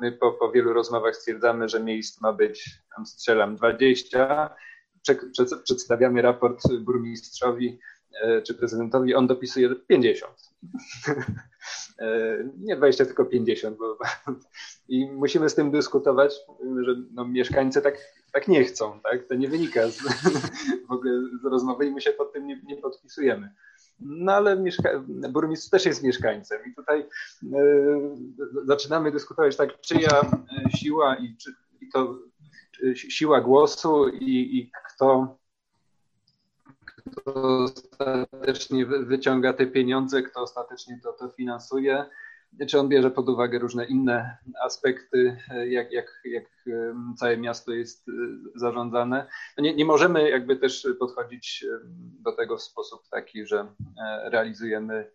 my po, po wielu rozmowach stwierdzamy, że miejsc ma być, tam strzelam, 20. Przedstawiamy raport burmistrzowi e, czy prezydentowi, on dopisuje 50. E, nie 20, tylko 50. Bo, I musimy z tym dyskutować, że no, mieszkańcy tak, tak nie chcą. Tak? To nie wynika z, w ogóle z rozmowy i my się pod tym nie, nie podpisujemy. No ale mieszka- burmistrz też jest mieszkańcem i tutaj y, zaczynamy dyskutować tak, czyja e, siła i, czy, i to siła głosu i, i kto, kto ostatecznie wyciąga te pieniądze, kto ostatecznie to, to finansuje czy on bierze pod uwagę różne inne aspekty, jak, jak, jak całe miasto jest y, zarządzane. No nie, nie możemy jakby też podchodzić do tego w sposób taki, że e, realizujemy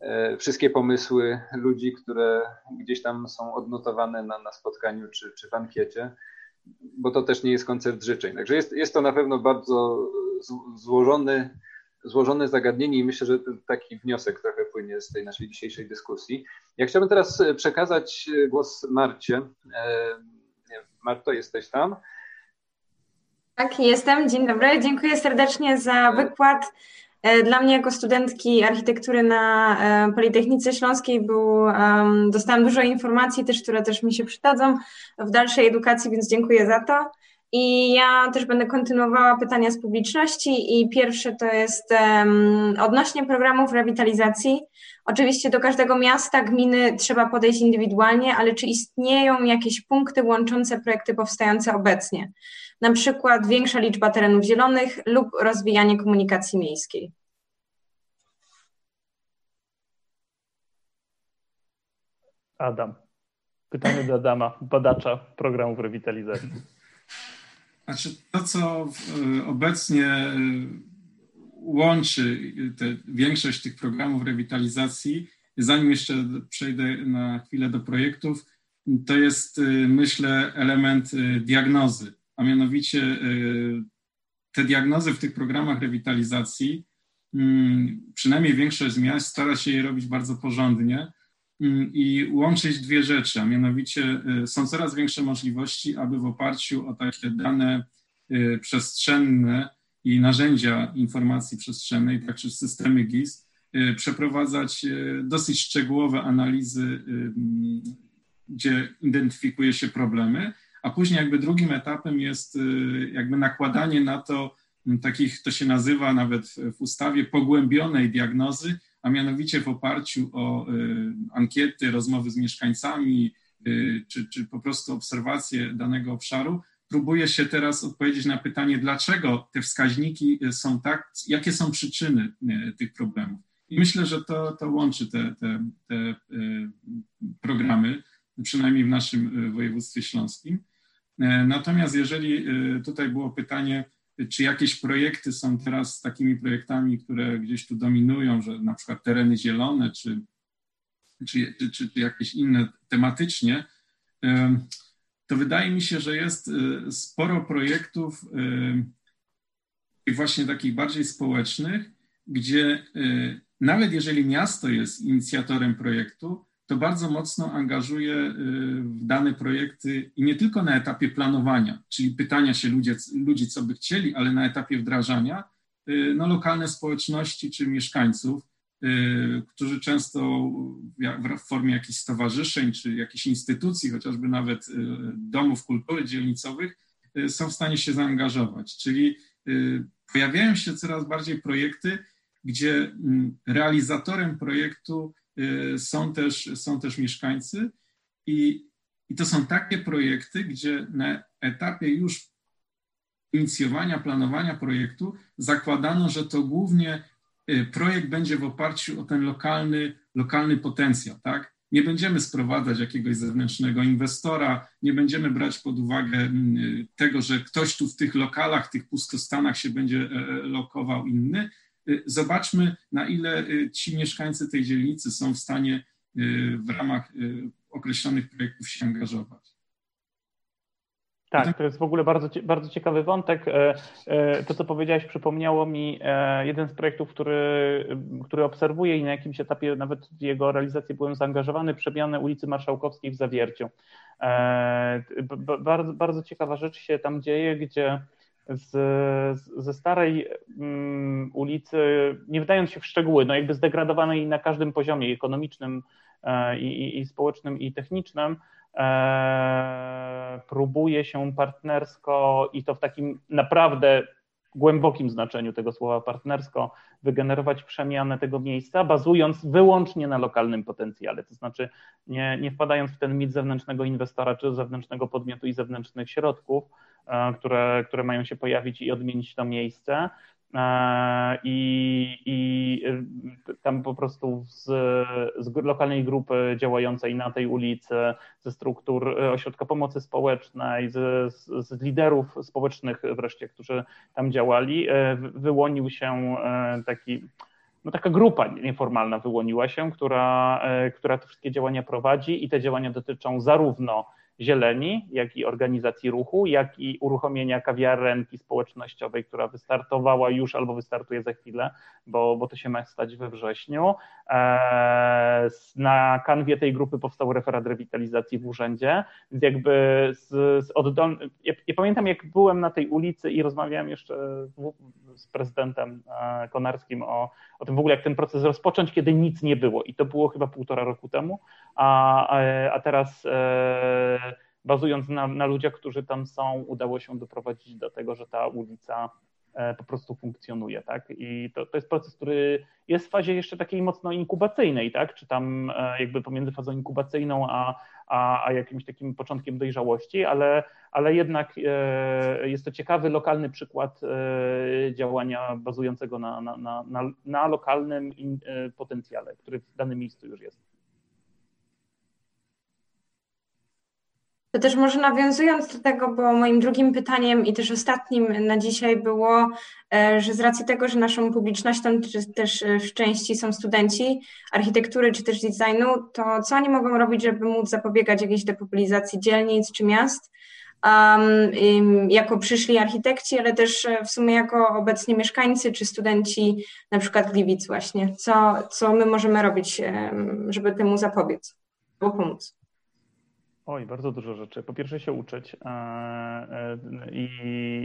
e, wszystkie pomysły ludzi, które gdzieś tam są odnotowane na, na spotkaniu czy, czy w ankiecie, bo to też nie jest koncert życzeń. Także jest, jest to na pewno bardzo złożony złożone zagadnienie i myślę, że taki wniosek trochę płynie z tej naszej dzisiejszej dyskusji. Ja chciałbym teraz e, przekazać e, głos Marcie. E, Marto, jesteś tam? Tak, jestem. Dzień dobry. Dziękuję serdecznie za wykład. Dla mnie jako studentki architektury na Politechnice Śląskiej był, dostałam dużo informacji też, które też mi się przydadzą w dalszej edukacji, więc dziękuję za to. I ja też będę kontynuowała pytania z publiczności i pierwsze to jest um, odnośnie programów rewitalizacji. Oczywiście do każdego miasta, gminy trzeba podejść indywidualnie, ale czy istnieją jakieś punkty łączące projekty powstające obecnie? Na przykład większa liczba terenów zielonych lub rozwijanie komunikacji miejskiej. Adam. Pytanie do Adama, badacza programów rewitalizacji. Znaczy to, co y, obecnie y, łączy te, większość tych programów rewitalizacji, zanim jeszcze przejdę na chwilę do projektów, to jest, y, myślę, element diagnozy, a mianowicie te diagnozy w tych programach rewitalizacji, mm, przynajmniej większość z miast stara się je robić bardzo porządnie, i łączyć dwie rzeczy, a mianowicie y, są coraz większe możliwości, aby w oparciu o takie dane y, przestrzenne i narzędzia informacji przestrzennej, także systemy GIS, y, przeprowadzać dosyć szczegółowe analizy, mm, gdzie identyfikuje się problemy, a później jakby drugim etapem jest jakby nakładanie na to mm, takich, to się nazywa nawet w ustawie, pogłębionej diagnozy, a mianowicie w oparciu o y, ankiety, rozmowy z mieszkańcami, y, czy, czy po prostu obserwacje danego obszaru, próbuje się teraz odpowiedzieć na pytanie, dlaczego te wskaźniki są tak, jakie są przyczyny y, tych problemów. I myślę, że to, to łączy te, te, te programy, przynajmniej w naszym województwie śląskim. Natomiast jeżeli tutaj było pytanie, czy jakieś projekty są teraz takimi projektami, które gdzieś tu dominują, że na przykład tereny zielone, czy, czy, czy, czy jakieś inne tematycznie, to wydaje mi się, że jest y, sporo projektów y, właśnie takich bardziej społecznych, gdzie y, nawet jeżeli miasto jest inicjatorem projektu, to bardzo mocno angażuje y, w dane projekty i nie tylko na etapie planowania, czyli pytania się ludzi, ludzi co by chcieli, ale na etapie wdrażania, y, no, lokalne społeczności czy mieszkańców, y, którzy często w formie jakichś stowarzyszeń czy jakichś instytucji, chociażby nawet domów kultury dzielnicowych, są w stanie się zaangażować. Czyli pojawiają się coraz bardziej projekty, gdzie mm, realizatorem projektu są też, są też mieszkańcy i, i to są takie projekty, gdzie na etapie już inicjowania, planowania projektu zakładano, że to głównie y, projekt będzie w oparciu o ten lokalny, lokalny potencjał, tak? Nie będziemy sprowadzać jakiegoś zewnętrznego inwestora, nie będziemy brać pod uwagę y, tego, że ktoś tu w tych lokalach, tych pustostanach się będzie e, e, lokował inny, Y, zobaczmy, na ile y, ci mieszkańcy tej dzielnicy są w stanie y, w ramach określonych projektów się angażować. Tak, to jest w ogóle bardzo, bardzo ciekawy wątek. E, e, to, co powiedziałeś, przypomniało mi e, jeden z projektów, który, który obserwuję i na jakimś etapie nawet w jego realizację byłem zaangażowany, przemianę ulicy Marszałkowskiej w Zawierciu. Bardzo, bardzo ciekawa rzecz się tam dzieje, gdzie z, ze starej um, ulicy, nie wdając się w szczegóły, no jakby zdegradowanej na każdym poziomie ekonomicznym e, i, i, społecznym i technicznym, e, próbuje się partnersko i to w takim naprawdę głębokim znaczeniu tego słowa partnersko wygenerować przemianę tego miejsca, bazując wyłącznie na lokalnym potencjale, to znaczy nie, nie wpadając w ten mit zewnętrznego inwestora czy zewnętrznego podmiotu i zewnętrznych środków, E, które, które mają się pojawić i odmienić to miejsce. E, I, i tam po prostu z, z, lokalnej grupy działającej na tej ulicy, ze struktur ośrodka pomocy społecznej, z, z, z liderów społecznych wreszcie, którzy tam działali, e, wyłonił się taki no taka grupa nieformalna wyłoniła się, która, która te wszystkie działania prowadzi i te działania dotyczą zarówno zieleni, jak i organizacji ruchu, jak i uruchomienia kawiarenki społecznościowej, która wystartowała już albo wystartuje za chwilę, bo, bo to się ma stać we wrześniu. E, na kanwie tej grupy powstał referat rewitalizacji w urzędzie, więc jakby z, z oddol... ja, ja, pamiętam jak byłem na tej ulicy i rozmawiałem jeszcze z prezydentem e, Konarskim o, o tym w ogóle, jak ten proces rozpocząć, kiedy nic nie było i to było chyba półtora roku temu, a, a teraz e, bazując na, na ludziach, którzy tam są, udało się doprowadzić do tego, że ta ulica E, po prostu funkcjonuje, tak? I to, to jest proces, który jest w fazie jeszcze takiej mocno inkubacyjnej, tak? Czy tam e, jakby pomiędzy fazą inkubacyjną a, a, a jakimś takim początkiem dojrzałości, ale, ale jednak e, jest to ciekawy lokalny przykład działania bazującego na, na, na, na lokalnym potencjale, który w danym miejscu już jest. To też może nawiązując do tego, bo moim drugim pytaniem i też ostatnim na dzisiaj było, e, że z racji tego, że naszą publicznością też e, w części są studenci architektury czy też designu, to co oni mogą robić, żeby móc zapobiegać jakiejś depopulizacji dzielnic czy miast? Um, jako przyszli architekci, ale też e, w sumie jako obecnie mieszkańcy czy studenci na przykład Gliwic właśnie. Co, co my możemy robić, żeby temu zapobiec albo pomóc? Oj, bardzo dużo rzeczy. Po pierwsze się uczyć e, e, i,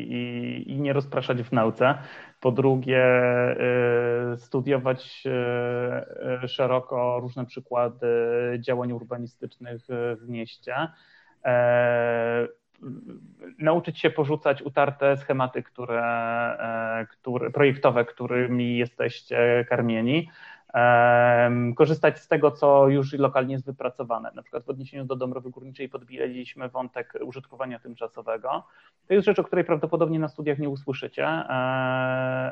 i, i nie rozpraszać w nauce. Po drugie e, studiować szeroko różne przykłady działań urbanistycznych w mieście. Nauczyć się porzucać utarte schematy, które, które, projektowe, którymi jesteście karmieni korzystać z tego, co już lokalnie jest wypracowane. Na przykład w odniesieniu do Dąbrowy Górniczej podbijaliśmy wątek użytkowania tymczasowego. To jest rzecz, o której prawdopodobnie na studiach nie usłyszycie, e,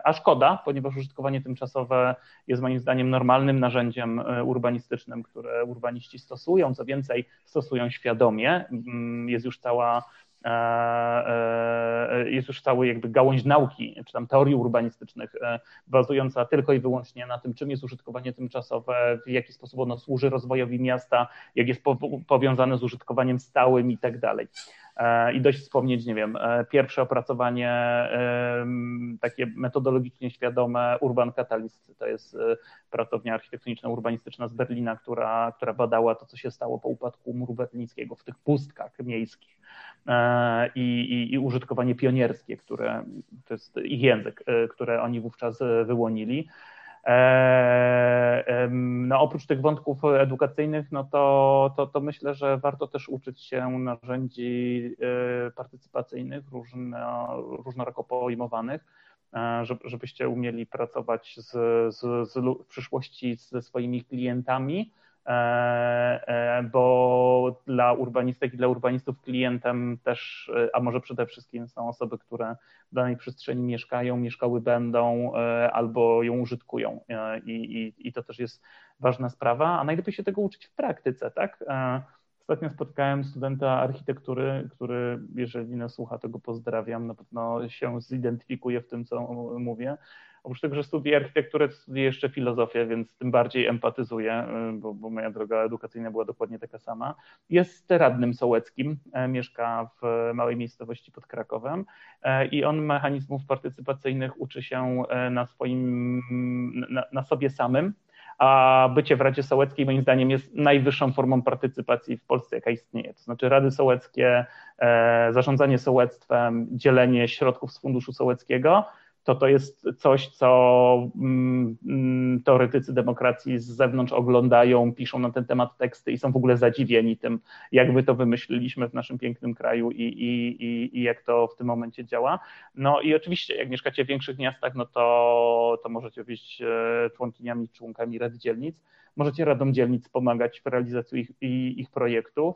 a szkoda, ponieważ użytkowanie tymczasowe jest moim zdaniem normalnym narzędziem e, urbanistycznym, które urbaniści stosują, co więcej stosują świadomie. Mm, jest już cała jest już cały jakby gałąź nauki, czy tam teorii urbanistycznych, e, bazująca tylko i wyłącznie na tym, czym jest użytkowanie tymczasowe, w jaki sposób ono służy rozwojowi miasta, jak jest powiązane z użytkowaniem stałym i tak dalej. I dość wspomnieć, nie wiem, pierwsze opracowanie takie metodologicznie świadome Urban Catalyst, to jest pracownia architektoniczna urbanistyczna z Berlina, która, która badała to, co się stało po upadku muru berlińskiego w tych pustkach miejskich E, i, i, i użytkowanie pionierskie, które to jest ich język, e, które oni wówczas wyłonili. E, no, oprócz tych wątków edukacyjnych, no to, to, to myślę, że warto też uczyć się narzędzi partycypacyjnych, różno, różnorako pojmowanych, żebyście umieli pracować z, z, z, w przyszłości ze swoimi klientami, E, e, bo dla urbanistek i dla urbanistów klientem też, e, a może przede wszystkim są osoby, które w danej przestrzeni mieszkają, mieszkały będą albo ją użytkują i, i, i to też jest ważna sprawa, a najlepiej się tego uczyć w praktyce, tak? Ostatnio spotkałem studenta architektury, który, jeżeli nas słucha, to go pozdrawiam, na pewno się zidentyfikuje w tym, co mówię. Oprócz tego, że studiuję architekturę, studiuję jeszcze filozofię, więc tym bardziej empatyzuję, y, bo, bo, moja droga edukacyjna była dokładnie taka sama. Jest radnym sołeckim, e, mieszka w małej miejscowości pod Krakowem e, i on mechanizmów partycypacyjnych uczy się e, na swoim, na, na sobie samym, a bycie w Radzie Sołeckiej moim zdaniem jest najwyższą formą partycypacji w Polsce, jaka istnieje. To znaczy Rady Sołeckie, zarządzanie sołectwem, dzielenie środków z Funduszu Sołeckiego, to to jest coś, co mm, mm, teoretycy demokracji z zewnątrz oglądają, piszą na ten temat teksty i są w ogóle zadziwieni tym, jak my to wymyśliliśmy w naszym pięknym kraju i, i, i, i jak to w tym momencie działa. No i oczywiście, jak mieszkacie w większych miastach, no to, to możecie być e, członkiniami, członkami rad dzielnic, możecie radom dzielnic pomagać w realizacji ich, ich projektów,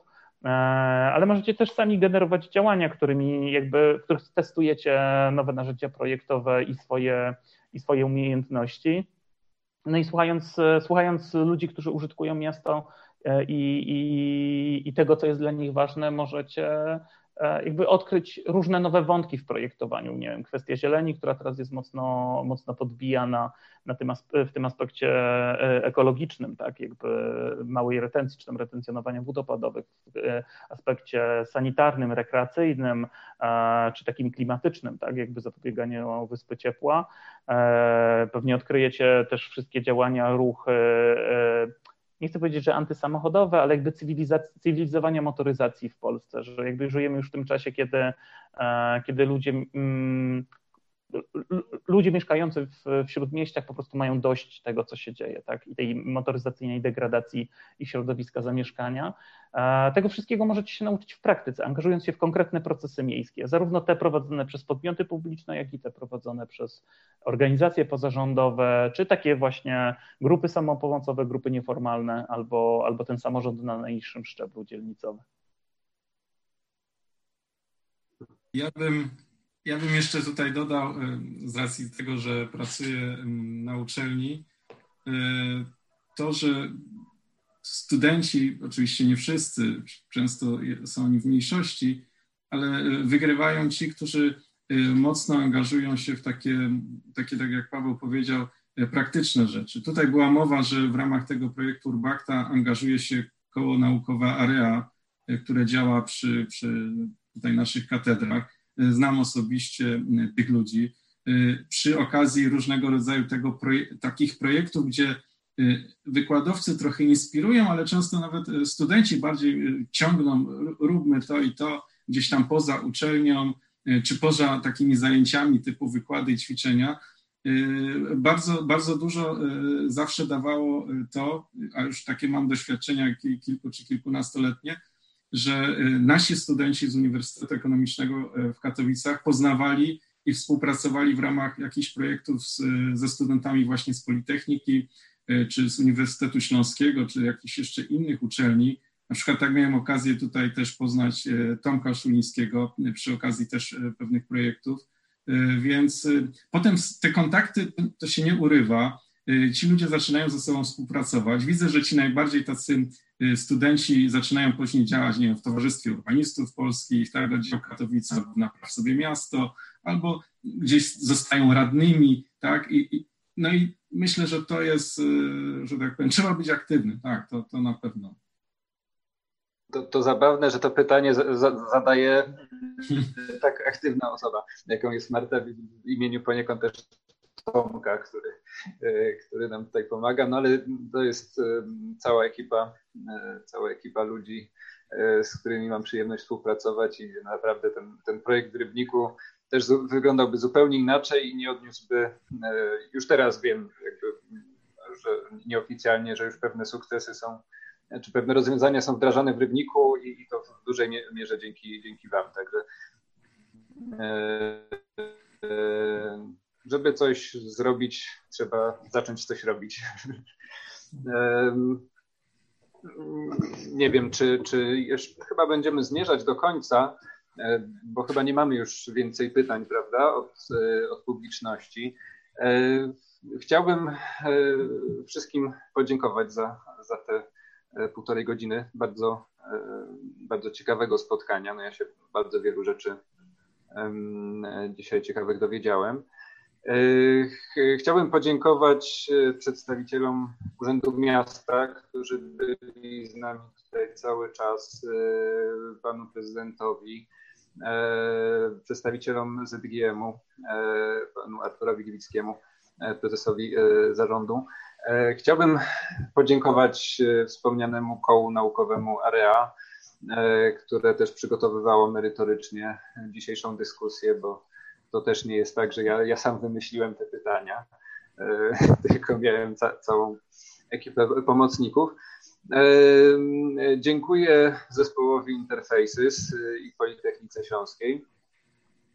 ale możecie też sami generować działania, którymi jakby, w których testujecie nowe narzędzia projektowe i swoje, i swoje umiejętności. No i słuchając, słuchając ludzi, którzy użytkują miasto e, i, i, i tego, co jest dla nich ważne, możecie E, jakby odkryć różne nowe wątki w projektowaniu. Nie wiem, kwestia zieleni, która teraz jest mocno, mocno podbijana na tym, w tym aspekcie e, ekologicznym, tak, jakby małej retencji, czy tam retencjonowania wód opadowych, w e, aspekcie sanitarnym, rekreacyjnym, czy takim klimatycznym, tak, jakby zapobieganiu wyspy ciepła. Pewnie odkryjecie też wszystkie działania, ruchy nie chcę powiedzieć, że antysamochodowe, ale jakby cywilizowania motoryzacji w Polsce, że jakby żyjemy już w tym czasie, kiedy, e, kiedy ludzie mm, ludzie mieszkający w, w śródmieściach po prostu mają dość tego, co się dzieje, tak? I tej motoryzacyjnej degradacji ich środowiska zamieszkania. Tego wszystkiego możecie się nauczyć w praktyce, angażując się w konkretne procesy miejskie, zarówno te prowadzone przez podmioty publiczne, jak i te prowadzone przez organizacje pozarządowe, czy takie właśnie grupy samopomocowe, grupy nieformalne, albo, albo ten samorząd na najniższym szczeblu dzielnicowym. Ja bym, ja bym jeszcze tutaj dodał, z racji tego, że pracuję na uczelni, e, to, że studenci, oczywiście nie wszyscy, często są oni w mniejszości, ale wygrywają ci, którzy mocno angażują się w takie, takie tak jak Paweł powiedział, praktyczne rzeczy. Tutaj była mowa, że w ramach tego projektu Urbakta angażuje się koło naukowe AREA, które działa przy, przy tutaj naszych katedrach. Znam osobiście tych ludzi. Przy okazji różnego rodzaju tego proje takich projektów, gdzie wykładowcy trochę inspirują, ale często nawet studenci bardziej ciągną, róbmy to i to gdzieś tam poza uczelnią, czy poza takimi zajęciami typu wykłady i ćwiczenia. Bardzo, bardzo dużo zawsze dawało to, a już takie mam doświadczenia kilku czy kilkunastoletnie, że y, nasi studenci z Uniwersytetu Ekonomicznego y, w Katowicach poznawali i współpracowali w ramach jakichś projektów z, ze studentami właśnie z Politechniki, y, czy z Uniwersytetu Śląskiego, czy jakichś jeszcze innych uczelni. Na przykład tak miałem okazję tutaj też poznać Tomka Szulińskiego przy okazji też pewnych projektów. Więc potem te kontakty to się nie urywa. Ci ludzie zaczynają ze sobą współpracować. Widzę, że ci najbardziej tacy Y, studenci zaczynają później działać, nie wiem, w Towarzystwie Urbanistów Polskich, tak, dział Katowice, napraw sobie miasto, albo gdzieś zostają radnymi, tak, I, i, no i myślę, że to jest, y, że tak powiem, trzeba być aktywny, tak, to, to na pewno. To, to zabawne, że to pytanie zadaje tak aktywna osoba, jaką jest Marta w imieniu poniekąd też Tomka, który, e, który nam tutaj pomaga, no ale to jest e, cała ekipa, e, cała ekipa ludzi, z którymi mam przyjemność współpracować i naprawdę ten, ten projekt w Rybniku też wyglądałby zupełnie inaczej i nie odniósłby, już teraz wiem, jakby, że nieoficjalnie, że już pewne sukcesy są, czy pewne rozwiązania są wdrażane w Rybniku i, i to w dużej mierze dzięki, dzięki Wam. Także żeby coś zrobić, trzeba zacząć coś robić. Nie wiem, czy, czy jeszcze, chyba będziemy zmierzać do końca, e, bo chyba nie mamy już więcej pytań, prawda, od, e, od publiczności. E, chciałbym wszystkim podziękować za, za te półtorej godziny bardzo, bardzo ciekawego spotkania. No ja się bardzo wielu rzeczy dzisiaj ciekawych dowiedziałem. E, chciałbym podziękować e, przedstawicielom Urzędu Miasta, którzy byli z nami tutaj cały czas, e, panu prezydentowi, przedstawicielom ZGM-u, panu Arturowi Gliwickiemu, prezesowi zarządu. Chciałbym podziękować wspomnianemu kołu naukowemu AREA, które też przygotowywało merytorycznie dzisiejszą dyskusję, bo to też nie jest tak, że ja, ja sam wymyśliłem te pytania, e, tylko miałem ca całą ekipę pomocników. E, dziękuję zespołowi Interfaces i Politechnice Śląskiej.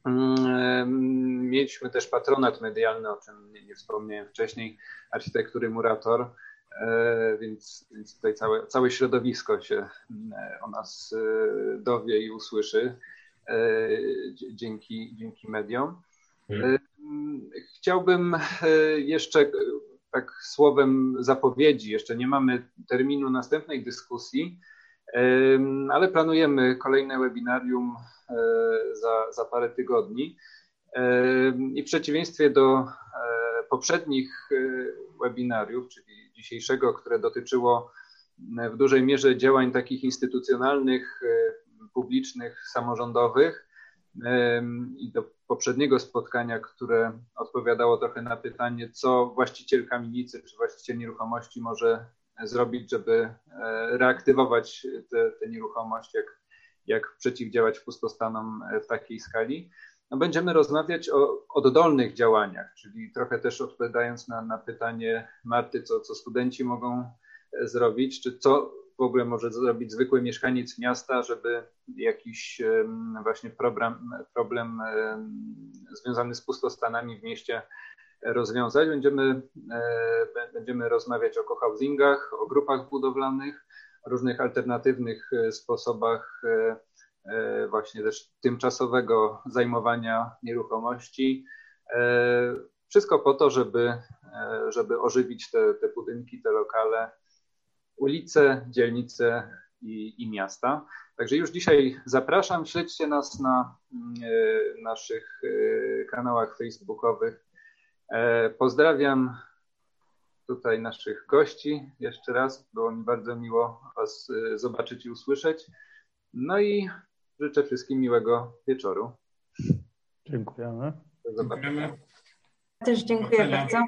Mm, mieliśmy też patronat medialny, o czym nie, nie wspomniałem wcześniej, architektury Murator, e, więc, więc tutaj całe, całe środowisko się o nas dowie i usłyszy. E, dzięki, dzięki mediom. Mhm. E, chciałbym e, jeszcze tak słowem zapowiedzi, jeszcze nie mamy terminu następnej dyskusji, ale planujemy kolejne webinarium za, za parę tygodni. I w przeciwieństwie do poprzednich webinariów, czyli dzisiejszego, które dotyczyło w dużej mierze działań takich instytucjonalnych publicznych, samorządowych i do poprzedniego spotkania, które odpowiadało trochę na pytanie, co właściciel kamienicy czy właściciel nieruchomości może zrobić, żeby e, reaktywować tę nieruchomość, jak, jak przeciwdziałać pustostanom w takiej skali. no będziemy rozmawiać o oddolnych działaniach, czyli trochę też odpowiadając na, na pytanie Marty, co, co studenci mogą zrobić, czy co w ogóle może zrobić zwykły mieszkaniec miasta, żeby jakiś właśnie problem, problem związany z pustostanami w mieście rozwiązać. Będziemy, e, będziemy rozmawiać o cohousingach, o grupach budowlanych, różnych alternatywnych e, sposobach e, właśnie też tymczasowego zajmowania nieruchomości. Wszystko po to, żeby, żeby ożywić te, te budynki, te lokale, ulice, dzielnice i, i miasta. Także już dzisiaj zapraszam, śledźcie nas na naszych kanałach facebookowych E, pozdrawiam tutaj naszych gości jeszcze raz. Było mi bardzo miło Was e, zobaczyć i usłyszeć. No i życzę wszystkim miłego wieczoru. Dziękujemy. Do zobaczenia. Też dziękuję bardzo.